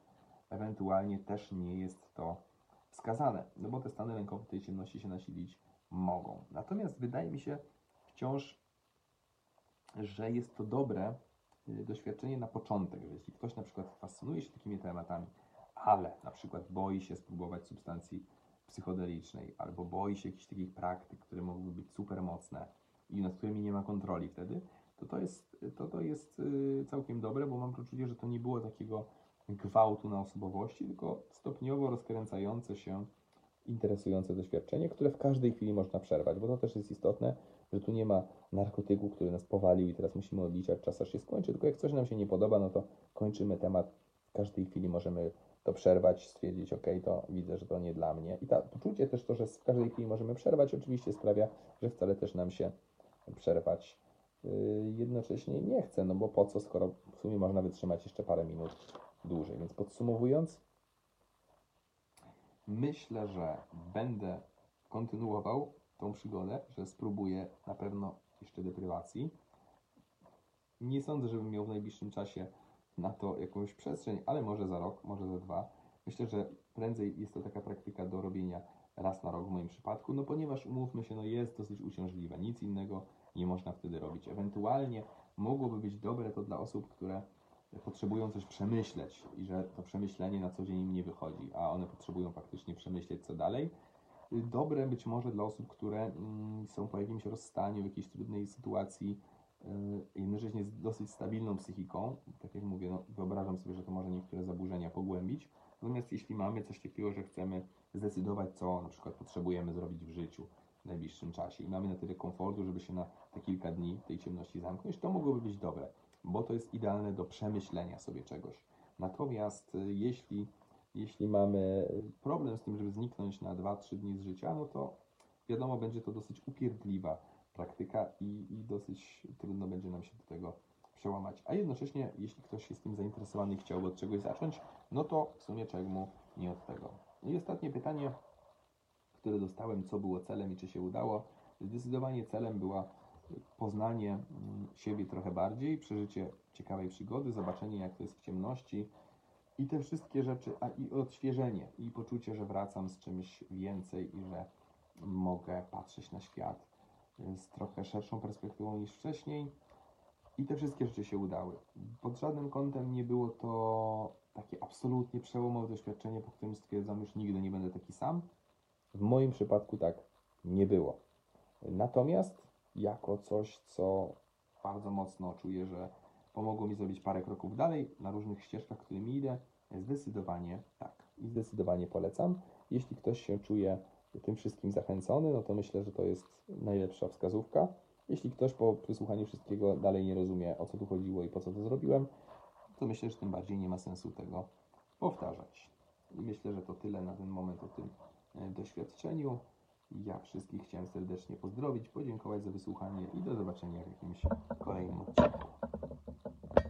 ewentualnie też nie jest to wskazane, no bo te stany lękowe tej ciemności się nasilić mogą. Natomiast wydaje mi się wciąż, że jest to dobre y, doświadczenie na początek, że jeśli ktoś na przykład fascynuje się takimi tematami, ale na przykład boi się spróbować substancji psychodelicznej, albo boi się jakichś takich praktyk, które mogłyby być super mocne i nad którymi nie ma kontroli wtedy, to to jest, to, to jest y, całkiem dobre, bo mam poczucie, że to nie było takiego gwałtu na osobowości, tylko stopniowo rozkręcające się, interesujące doświadczenie, które w każdej chwili można przerwać, bo to też jest istotne, że tu nie ma narkotyku, który nas powalił i teraz musimy odliczać czas, aż się skończy, tylko jak coś nam się nie podoba, no to kończymy temat. W każdej chwili możemy to przerwać, stwierdzić, ok, to widzę, że to nie dla mnie. I to poczucie też to, że w każdej chwili możemy przerwać, oczywiście sprawia, że wcale też nam się przerwać jednocześnie nie chce, no bo po co, skoro w sumie można wytrzymać jeszcze parę minut dłużej. Więc podsumowując, myślę, że będę kontynuował tą przygodę, że spróbuję na pewno jeszcze deprywacji. Nie sądzę, żebym miał w najbliższym czasie na to jakąś przestrzeń, ale może za rok, może za dwa. Myślę, że prędzej jest to taka praktyka do robienia raz na rok w moim przypadku, no ponieważ umówmy się, no jest dosyć uciążliwe, nic innego nie można wtedy robić. Ewentualnie mogłoby być dobre to dla osób, które potrzebują coś przemyśleć i że to przemyślenie na co dzień im nie wychodzi, a one potrzebują faktycznie przemyśleć co dalej. Dobre być może dla osób, które mm, są po jakimś rozstaniu, w jakiejś trudnej sytuacji, yy, jednocześnie z dosyć stabilną psychiką. Tak jak mówię, no, wyobrażam sobie, że to może niektóre zaburzenia pogłębić. Natomiast jeśli mamy coś takiego, że chcemy zdecydować, co na przykład potrzebujemy zrobić w życiu w najbliższym czasie i mamy na tyle komfortu, żeby się na te kilka dni tej ciemności zamknąć, to mogłoby być dobre bo to jest idealne do przemyślenia sobie czegoś. Natomiast y, jeśli, jeśli mamy problem z tym, żeby zniknąć na 2-3 dni z życia, no to wiadomo, będzie to dosyć upierdliwa praktyka i, i dosyć trudno będzie nam się do tego przełamać. A jednocześnie, jeśli ktoś jest tym zainteresowany i chciałby od czegoś zacząć, no to w sumie czemu nie od tego. I ostatnie pytanie, które dostałem, co było celem i czy się udało. Zdecydowanie celem była poznanie mm, siebie trochę bardziej, przeżycie ciekawej przygody, zobaczenie jak to jest w ciemności i te wszystkie rzeczy, a i odświeżenie i poczucie, że wracam z czymś więcej i że mogę patrzeć na świat y, z trochę szerszą perspektywą niż wcześniej. I te wszystkie rzeczy się udały. Pod żadnym kątem nie było to takie absolutnie przełomowe doświadczenie, po którym stwierdzam, już nigdy nie będę taki sam. W moim przypadku tak nie było. Natomiast jako coś, co bardzo mocno czuję, że pomogło mi zrobić parę kroków dalej na różnych ścieżkach, którymi idę. Zdecydowanie tak. I zdecydowanie polecam. Jeśli ktoś się czuje tym wszystkim zachęcony, no to myślę, że to jest najlepsza wskazówka. Jeśli ktoś po wysłuchaniu wszystkiego dalej nie rozumie, o co tu chodziło i po co to zrobiłem, to myślę, że tym bardziej nie ma sensu tego powtarzać. I myślę, że to tyle na ten moment o tym e, doświadczeniu. Ja wszystkich chciałem serdecznie pozdrowić, podziękować za wysłuchanie i do zobaczenia w jakimś kolejnym odcinku.